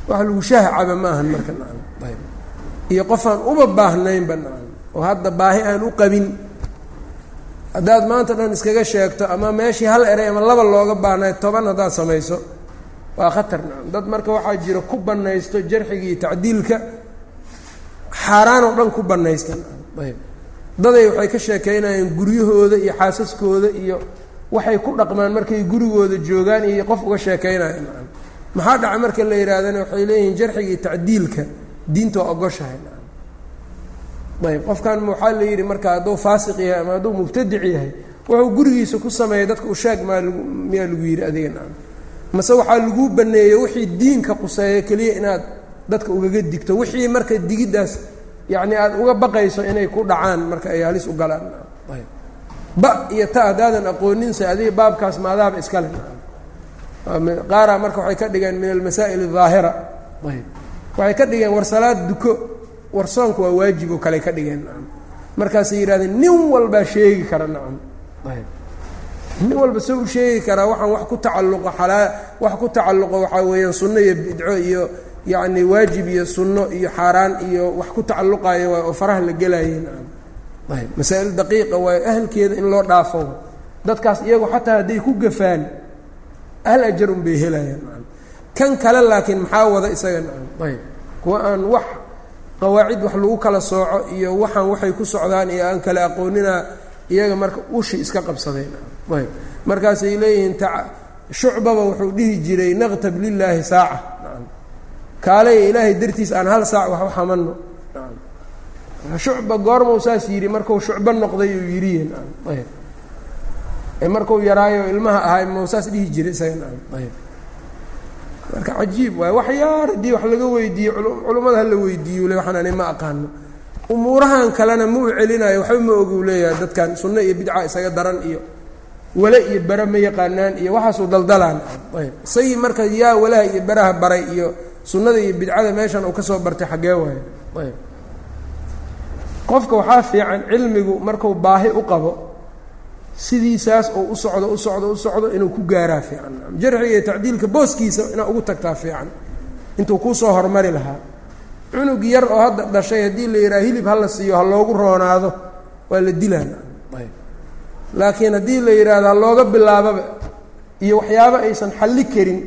wax lagu shahcaba ma ahan marka. nacam ayb iyo qofaan uba baahnaynba nacam oo hadda baahi aan u qabin haddaad maanta dhan iskaga sheegto ama meeshii hal eray ama laba looga baahnay toban haddaad samayso waa khatar. Nacam dad marka waxaa jira ku bannaysto jarxiga iyo tacdiilka xaaraanoo dhan ku bannaysta ayb. Daday waxay ka sheekeynayaan guryahooda iyo xaasaskooda iyo waxay ku dhaqmaan markay gurigooda joogaan iyo qof uga sheekeynayo nacam maxaa dhaca marka la yidhaahdana waxay leeyihiin jarxiga iyo tacdiilka diinta waa ogoshahay. Nacam ayb. Qofkan waxaa la yidhi marka hadduu faasiq yahay ama hadduu mubtadic yahay wuxuu gurigiisa ku sameeyay dadka ushaag maa miyaa lagu yidhi adiga nacam mase waxaa laguu baneeyey wixii diinka quseeya keliya inaad dadka ugaga digto wixii marka digiddaas yacni aada uga baqayso inay ku dhacaan marka ay halis u galaan ayb ba iyo ta haddaadan aqooninsa adiga baabkaas maadaaba iskale qaaraa marka waxay ka dhigeen min almasaa'il الظaahira ayb waxay ka dhigeen war salaad duko war soonka waa waajib oo kale ka dhigeen nacam markaasay yidhahdeen nin walbaa sheegi kara nacam ayb nin walba se u sheegi karaa waxaan wax ku tacalluqo alaa wax ku tacalluqo waxaa weeyaan sunno iyo bidco iyo yacni waajib iyo sunno iyo xaaraan iyo wax ku tacalluqaayo waay oo faraha la gelaaye nacam ayb masaa'il daqiiqa waayo ahalkeeda in loo dhaafo. Dadkaas iyagu xataa hadday ku gafaan ahal ajar un bay helayaan kan kale laakiin maxaa wada isaga ayb kuwa aan wax qawaacid wax lagu kala sooco iyo waxaan waxay ku socdaan iyo aan kala aqoonina iyaga marka ushi iska qabsadeen ayb. Markaasay leeyihiin shucbaba wuxuu dhihi jiray naqtab lilaahi saaca. Kaaley ilaahay dartiis aan hal saac wax u xamanno. Shucba goormau saas yidhi marku shucbo noqday uu yidhi ayb. Markuu yaraayo ilmaha ahay mau saas dhihi jiray isaga. Ayb. Marka cajiib waay. Wax yaar haddii wax laga weydiiyo culummada hala weydiiyo le waxaan ani ma aqaano. Umuurahan kalena ma celinayo waxba ma ogu leeyahay dadkan sunno iyo bidca isaga daran iyo wale iyo bare ma yaqaanaan iyo waxaasuu daldalaan. Ayb. Isagii marka yaa walaha iyo beraha baray iyo sunnada iyo bidcada meeshan uu ka soo bartay xaggee waayo ayb. Qofka waxaa fiican cilmigu marku baahi u qabo sidiisaas oo u socdo u socdo u socdo inuu ku gaaraa fiican. Jarxiga iyo tacdiilka booskiisa inaad ugu tagtaa fiican. Intuu kuusoo hormari lahaa. Cunug yar oo hadda dhashay haddii la yidhaha hilib hala siiyo ha loogu roonaado waa la dilaan laakiin haddii la yidhaahdo ha looga bilaababa iyo waxyaabo aysan xalli karin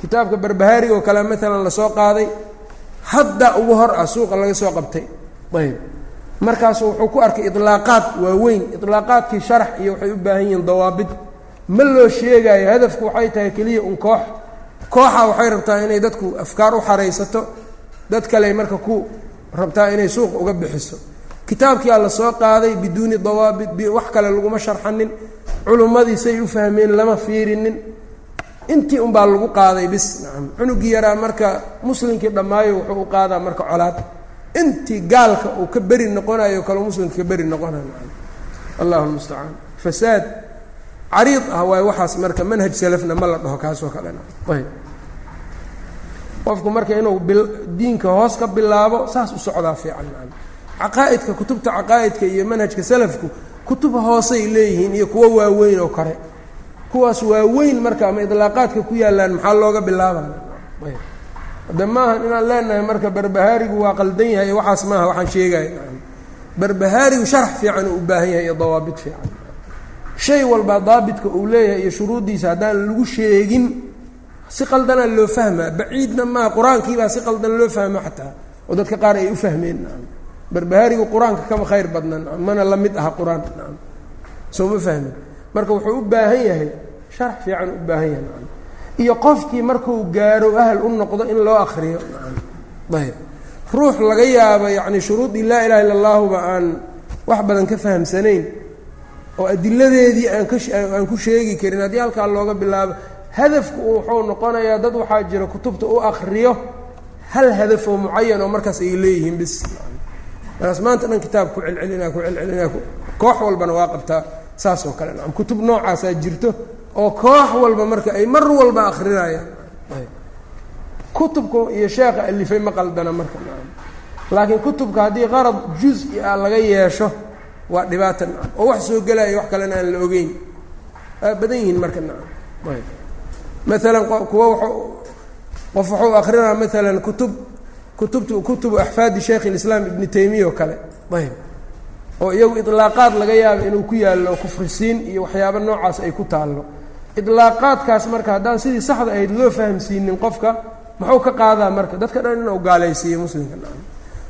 kitaabka barbahaariga oo kale maalan la soo qaaday hadda ugu hor ah suuqa laga soo qabtay. Ayb markaasu wuxuu ku arkay ilaaqaad waaweyn ilaaqaadkii sharax iyo waxay u baahan yihiin dawaabid. Ma loo sheegaayo hadafku waxay tahay keliya un koox. Kooxa waxay rabtaa inay dadku afkaar u xaraysato dad kale marka ku rabtaa inay suuqa uga bixiso kitaabkiia la soo qaaday biduuni dawaabit wax kale laguma sharxanin culummadii say u fahmeen lama fiirinin. Intii unbaa lagu qaaday bis nacam cunugii yaraa marka muslimkii dhammaayo wuxuu u qaadaa marka colaad. Intii gaalka uu ka beri noqonayo kale muslimka ka beri noqonayo allahu lmustacaan fasaad cariid ah waayo waxaas marka manhaj salafna ma la dhaho kaasoo kalena. Ayb qofku marka inuu diinka hoos ka bilaabo saas u socdaa fiican caqaa'idka kutubta caqaa'idka iyo manhajka salafku kutub hoosay leeyihiin iyo kuwo waaweyn oo kale. Kuwaas waaweyn marka ama idlaaqaadka ku yaallaan maxaa looga bilaabaya ayb hadde maahan inaan leenahay marka barbahaarigu waa qaldan yahay waxaas maaha waxaan sheegaya barbahaarigu sharax fiican uu u baahan yahay iyo dawaabit fiican. Shay walba daabitka uu leeyahay iyo shuruuddiisa haddaan lagu sheegin si qaldanaa loo fahmaa. Baciidna maaha qur'aankiibaa si qaldan loo fahmo xataa. Oo dadka qaar ay u fahmeen barbahaarigu qur'aanka kama khayr badnan mana la mid aha qur'aan soo ma fahmin? Marka wuxuu u baahan yahay sharax fiican u baahan yahay iyo qofkii markuu gaaro ahal u noqdo in loo akriyo ayb ruux laga yaabo yacni shuruudii laa ilaha illa allahuba aan wax badan ka fahamsanayn oo adiladeedii aan ka aan ku sheegi karin haddii halkaa looga bilaabo hadafku wuxuu noqonayaa dad waxaa jira kutubta u akriyo hal hadaf oo mucayan oo markaas ay leeyihiin bis markaas maanta dhan kitaab ku celcelinaa ku. Celcelinaa koox walbana waa qabtaa saas oo kale. Nacam kutub noocaasaa jirto oo koox walba marka ay mar walba akrinayaan kutubka iyo sheekha alifay ma qaldana marka nacam laakiin kutubka haddii qarad juz-i ah laga yeesho waa dhibaata nacam oo wax soo gelaya wax kalena aan la ogeyn. Badan yihiin marka nacam maalan kuwa w qof wuxuu akrinaa maalan kutub kutubtu kutubu axfaadi sheikh اlislaam ibni taymiya oo kale. Ayb oo iyagu ilaaqaad laga yaabo inuu ku yaallo kufrisiin iyo waxyaabo noocaas ay ku taallo. Ilaaqaadkaas marka haddaan sidii saxda ahayd loo fahamsiinin qofka muxuu ka qaadaa marka? Dadka dhan inuu gaalaysiiyo muslimka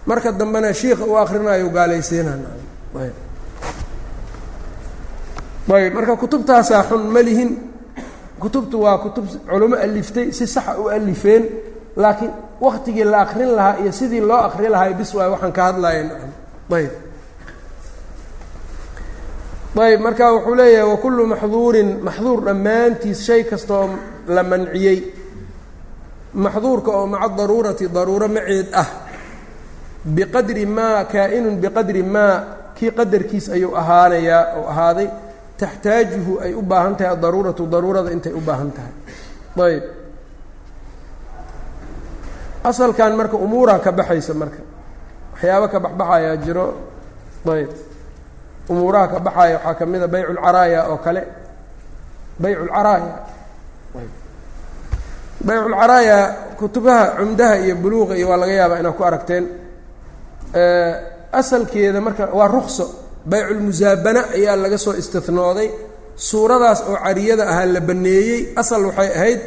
marka dambena shiika u akrinayo gaalaysiina nacam ayb ayb marka kutubtaasaa xun ma lihin. Kutubtu waa kutub culimo aliftay si saxa u alifeen laakiin waktigii la akrin lahaa iyo sidii loo akri lahay bis waay waxaan ka hadlaya ayb. Ayb marka wuxuu leeyahay wakullu maxduurin maxduur dhammaantiis shay kastaoo la manciyey maxduurka oo maca daruurati daruuro maceed ah biqadri maa kaa-inun biqadri maa kii qadarkiis ayuu ahaanayaa oo ahaaday taxtaajuhu ay u baahan tahay adaruuratu daruurada intay u baahan tahay. Ayb asalkan marka umuuraa ka baxaysa marka waxyaabo ka baxbaxayaa jiro ayb umuuraha ka baxaya waxaa ka mid a baycu lcaraaya oo kale. Baycu lcaraaya baycu lcaraaya kutubaha cumdaha iyo buluuqa iyo waa laga yaabaa inaad ku aragteen. Asalkeeda marka waa rukso bayculmusaabana ayaa laga soo istinooday suuradaas oo cariyada ahaa la baneeyey asal waxay ahayd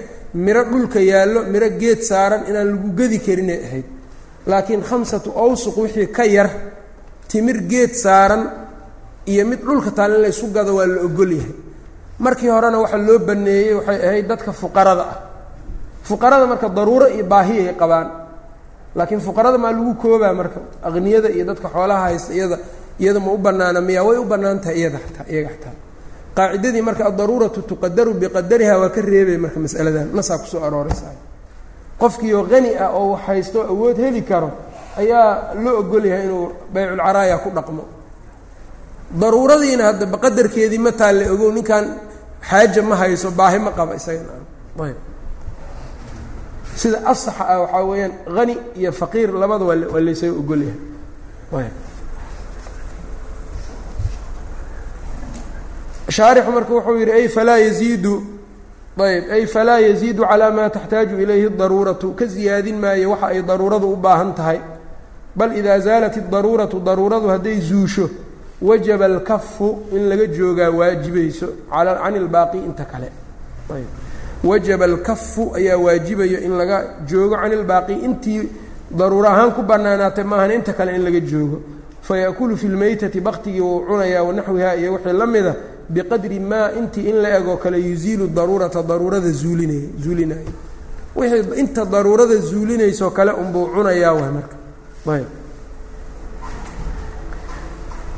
miro dhulka yaallo miro geed saaran inaan lagu gedi karinay ahayd. Laakiin khamsatu awsuq wixii ka yar timir geed saaran iyo mid dhulka taal in laysu gado waa la ogol yahay. Markii horena waxa loo baneeyey waxay ahayd dadka fuqarada ah. Fuqarada marka daruuro iyo baahi ay qabaan. Laakiin fuqarada maa lagu koobaa marka aqniyada iyo dadka xoolaha haysta iyada iyada ma u banaana miyaa way u bannaan tahay iyada ataa iyaga xataa qaacidadii marka addaruuratu tuqadaru biqadariha waa ka reebay marka masaladan. Nasaa ku soo arooraysa qofkiioo qani ah oo wax haysto awood heli karo ayaa loo ogol yahay inuu bayculcaraaya ku dhaqmo. Daruuradiina hadda baqadarkeedii ma taalle ogow ninkan xaaja ma hayso baahi ma qaba isagana ayb. Sida asaxa ah waxaa weeyaan hani iyo faqiir labada waa waa laysaga ogol yahay. Ayb shaarixu marka wuxuu yidhi ay falaa yaziidu ayb ay falaa yaziidu calaa maa taxtaaju ilayhi daruuratu ka ziyaadin maayo waxa ay daruuradu u baahan tahay. Bal idaa zaalat idaruuratu daruuradu hadday zuusho wajaba alkafu in laga joogaa waajibayso can ilbaaqi inta kale. Wajaba alkafu ayaa waajibayo in laga joogo can ilbaaqi intii daruuro ahaan ku bannaanaatay maahan inta kale in laga joogo. Fayaakulu fi lmeytati baktigii wuu cunayaa wanaxwiha iyo wixii la mida biqadri maa intii in la egoo kale yuziilu daruurata daruurada zuulinay zuulinaya wixii inta daruurada zuulinaysoo kale unbuu cunayaa waay marka. Ayb.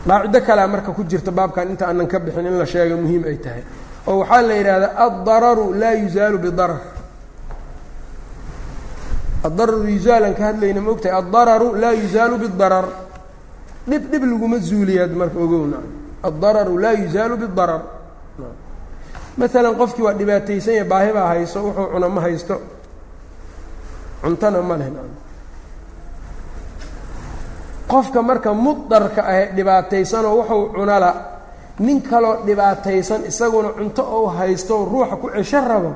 Qaacido kalea marka ku jirta baabkan inta aanan ka bixin in la sheega muhiim ay tahay. Oo waxaa la yidhaahdaa addararu laa yuzaalu bidarar. Addararu yuzaalan ka hadlayna ma ogtahay. Addararu laa yuzaalu bidarar. Dhib dhib laguma zuuliyaad marka ogowna addararu laa yuzaalu bidarar maalan qofkii waa dhibaataysan yahe baahi baa hayso wuxuu cuna ma haysto cuntana ma leh qofka marka mudarka ah dhibaataysanoo wuxuu cunala nin kaloo dhibaataysan isaguna cunto ou haysto ruuxa ku cesho rabo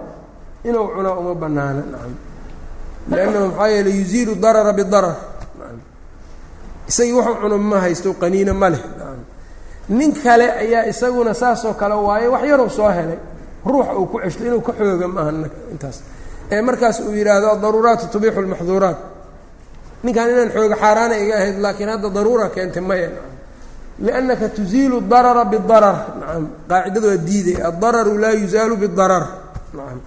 inuu cunaa uma banaano nacam liannahu maxaa yeele yuziilu darara bidarar isagii wuxuu cuno ma haysto qaniino ma leh nin kale ayaa isaguna saasoo kale waayo wax yarow soo helay. Ruuxa uu ku ceshto inuu ka xooga maaha intaas. Ee markaas uu yidhaahdo adaruuraatu tubixu lmaxduuraat ninkan inaan xooga xaaraana iga ahayd laakiin hadda daruura keentay maya liannaka tuziilu darara bidarar nacam qaacidada waa diiday addararu laa yuzaalu bidarar nacam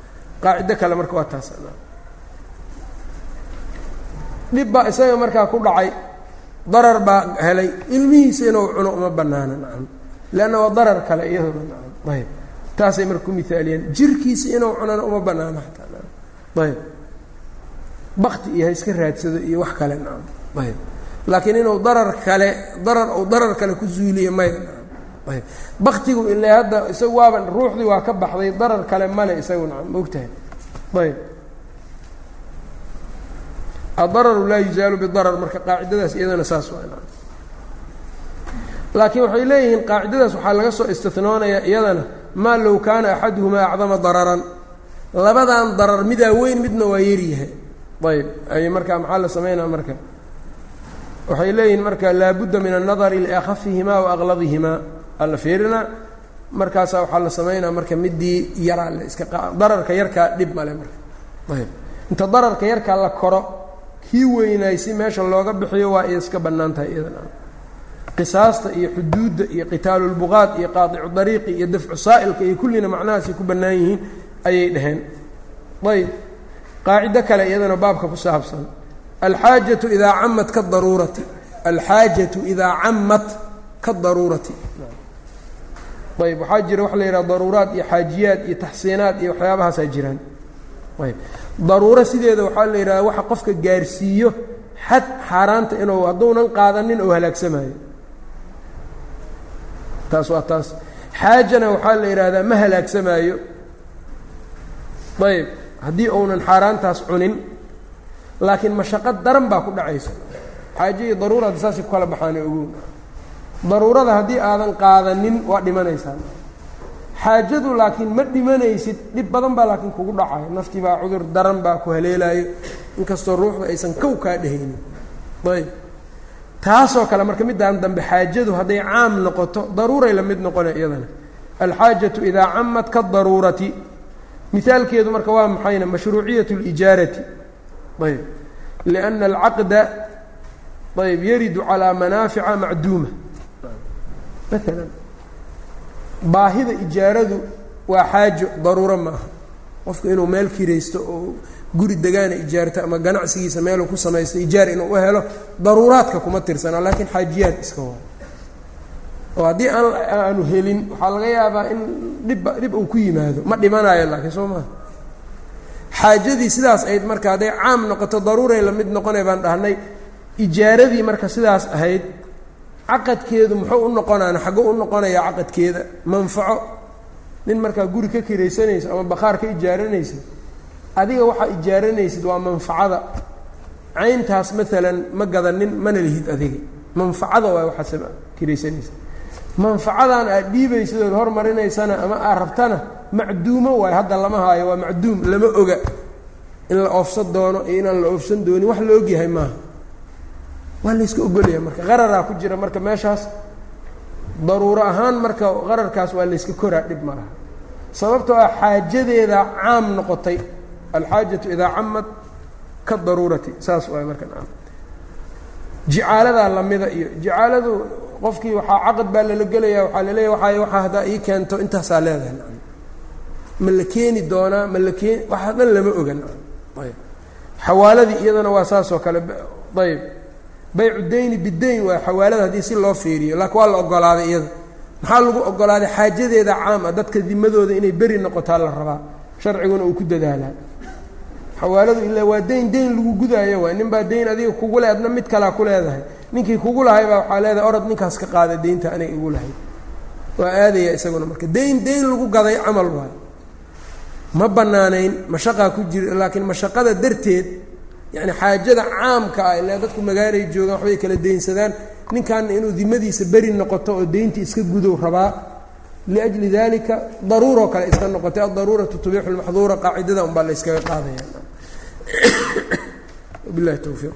qaacido kale marka waa taas dhib baa isaga markaa ku dhacay darar baa helay. Ilmihiisa inuu cuno uma banaano nacam. Leanna waa darar kale iyaduna nacam. Ayb taasay marka ku mihaaliyeen jirkiisa inuu cunana uma banaano hataa ayb bakti iyo ha iska raadsado iyo wax kale nacam. Ayb laakiin inuu darar kale darar ou darar kale ku zuuliyo maya nacam. Ayb baktigu ile hadda isagu waaba ruuxdii waa ka baxday darar kale male isagu nacam. Maogtahay ayb addararu laa yuzaalu bidarar marka qaacidadaas iyadana saas laakiin waxay leeyihiin qaacidadaas waxaa laga soo istinoonayaa iyadana maa low kaana axaduhumaa acdama dararan. Labadan darar midaa weyn midna waa yaryahay ayb ay markaa maxaa la sameynaa marka? Waxay leeyihiin marka laabudda min annadari liakhafihimaa wa alla fiirinaa markaasaa waxaa la sameynaa marka midii yaraa la iska dararka yarkaa dhib male marka. Ayb inta dararka yarkaa la koro kii weynaay si meesha looga bixiyo waa ay iska bannaan tahay iyadana. Qisaasta iyo xuduudda iyo qitaalulbuqaad iyo qaadicu dariiqi iyo dafcu saa'ilka iyo kullina macnahaasay ku bannaan yihiin ayay dhaheen. Ayb qaacido kale iyadana baabka ku saabsan. Alxaajatu idaa camat kadaruurati alxaajatu idaa camat kadaruurati ayb waxaa jira waxa la yidhaha daruuraad iyo xaajiyaad iyo taxsiinaad iyo waxyaabahaasaa jiraan. Ayb daruuro sideeda waxaa la yidhaha waxa qofka gaarsiiyo xad xaaraanta inuu hadduunan qaadanin oo halaagsamayo. Taas waa taas. Xaajana waxaa la yidhaahdaa ma halaagsamaayo ayb haddii uunan xaaraantaas cunin laakiin mashaqo daran baa ku dhacaysa. Xaaje iyo daruurada saasay ku kala baxaane ogow. Daruurada haddii aadan qaadanin waa dhimanaysaa xaajadu laakiin ma dhimanaysid dhib badan baa laakiin kugu dhacayo naftii baa cudur daran baa ku haleelaayo. Inkastoo ruuxda aysan kow kaa dhehaynin ayb. Taasoo kale marka middaan dambe xaajadu hadday caam noqoto daruuray la mid noqona iyadana. Alxaajatu idaa camad kadaruurati mihaalkeedu marka waa maxayna? Mashruuciyat اlijaarati ayb. Liأnna alcaqda ayb yaridu calaa manaafica macduuma. Maala baahida ijaaradu waa xaajo daruuro ma qofku inuu meel kiraysto oo guri degaana ijaarto ama ganacsigiisa meeluu ku samaysto ijaar inuu u helo daruuraadka kuma tirsana laakiin xaajiyaad iska waa. Oo haddii aan aanu helin waxaa laga yaabaa in dhibba dhib uu ku yimaado. Ma dhimanayo laakiin soo maha xaajadii sidaas ahayd marka hadday caam noqoto daruuray la noqonay baan dhahnay. Ijaaradii marka sidaas ahayd caqadkeedu muxuu u noqonaana xagguu u noqonayaa caqadkeeda manfaco. Nin markaa guri ka kiraysanaysa ama bakhaar ka ijaaranaysa adiga waxaa ijaaranaysid waa manfacada. Cayntaas maalan ma gadanin mana lihid adiga. Manfacada waa waxaasema kiraysanaysa manfacadan aad dhiibaysid ood hormarinaysana ama aad rabtana macduumo waayo hadda lama haayo waa macduum lama oga. In la oofsan doono iyo inaan la oofsan doonin wax la ogyahay maaha waa layska ogolaya marka. Qararaa ku jira marka meeshaas. Daruuro ahaan marka qararkaas waa layska koraa dhib ma laha sababtoo ah xaajadeeda caam noqotay. Alxaajatu idaa camad ka daruurati. Saas waay marka naam. Jicaaladaa lamida iyo jicaaladu qofkii waxaa caqad baa lala gelaya waxaa laleeya waay waxaa haddaa ii keento intaasaa leedahay nacam ma la keeni doonaa ma la keeni waxaa dhan lama oga nacam ayb xawaaladii iyadana waa saas oo kale ayb baycu dayni bidayn waa xawaalada haddii si loo fiiriyo laakiin waa la ogolaaday iyada. Maxaa lagu ogolaaday xaajadeeda caam ah dadka dimadooda inay beri noqotaa la rabaa. Sharciguna uu ku dadaalaa. Xawaaladu ilaa waa dayn dayn lagu gudaayo waay nin baa dayn adiga kugu le adna mid kalaa ku leedahay. Ninkii kugu lahay baa waxaa leedahay orod ninkaas ka qaada daynta aniga igu lahay. Waa aadaya isaguna marka. Dayn dayn lagu gaday camal waay. Ma bannaanayn mashaqaa ku jira laakiin mashaqada darteed yani xaajada caamka ah ilaa dadku magaalay joogaan waxbay kala daynsadaan. Ninkanna inuu dimadiisa beri noqoto oo daynta iska gudow rabaa liajli dalika daruuroo kale iska noqotay. Addaruuratu tubixu lmaxduura qaacidada unbaa la qaadaya. Bilahi towfiiq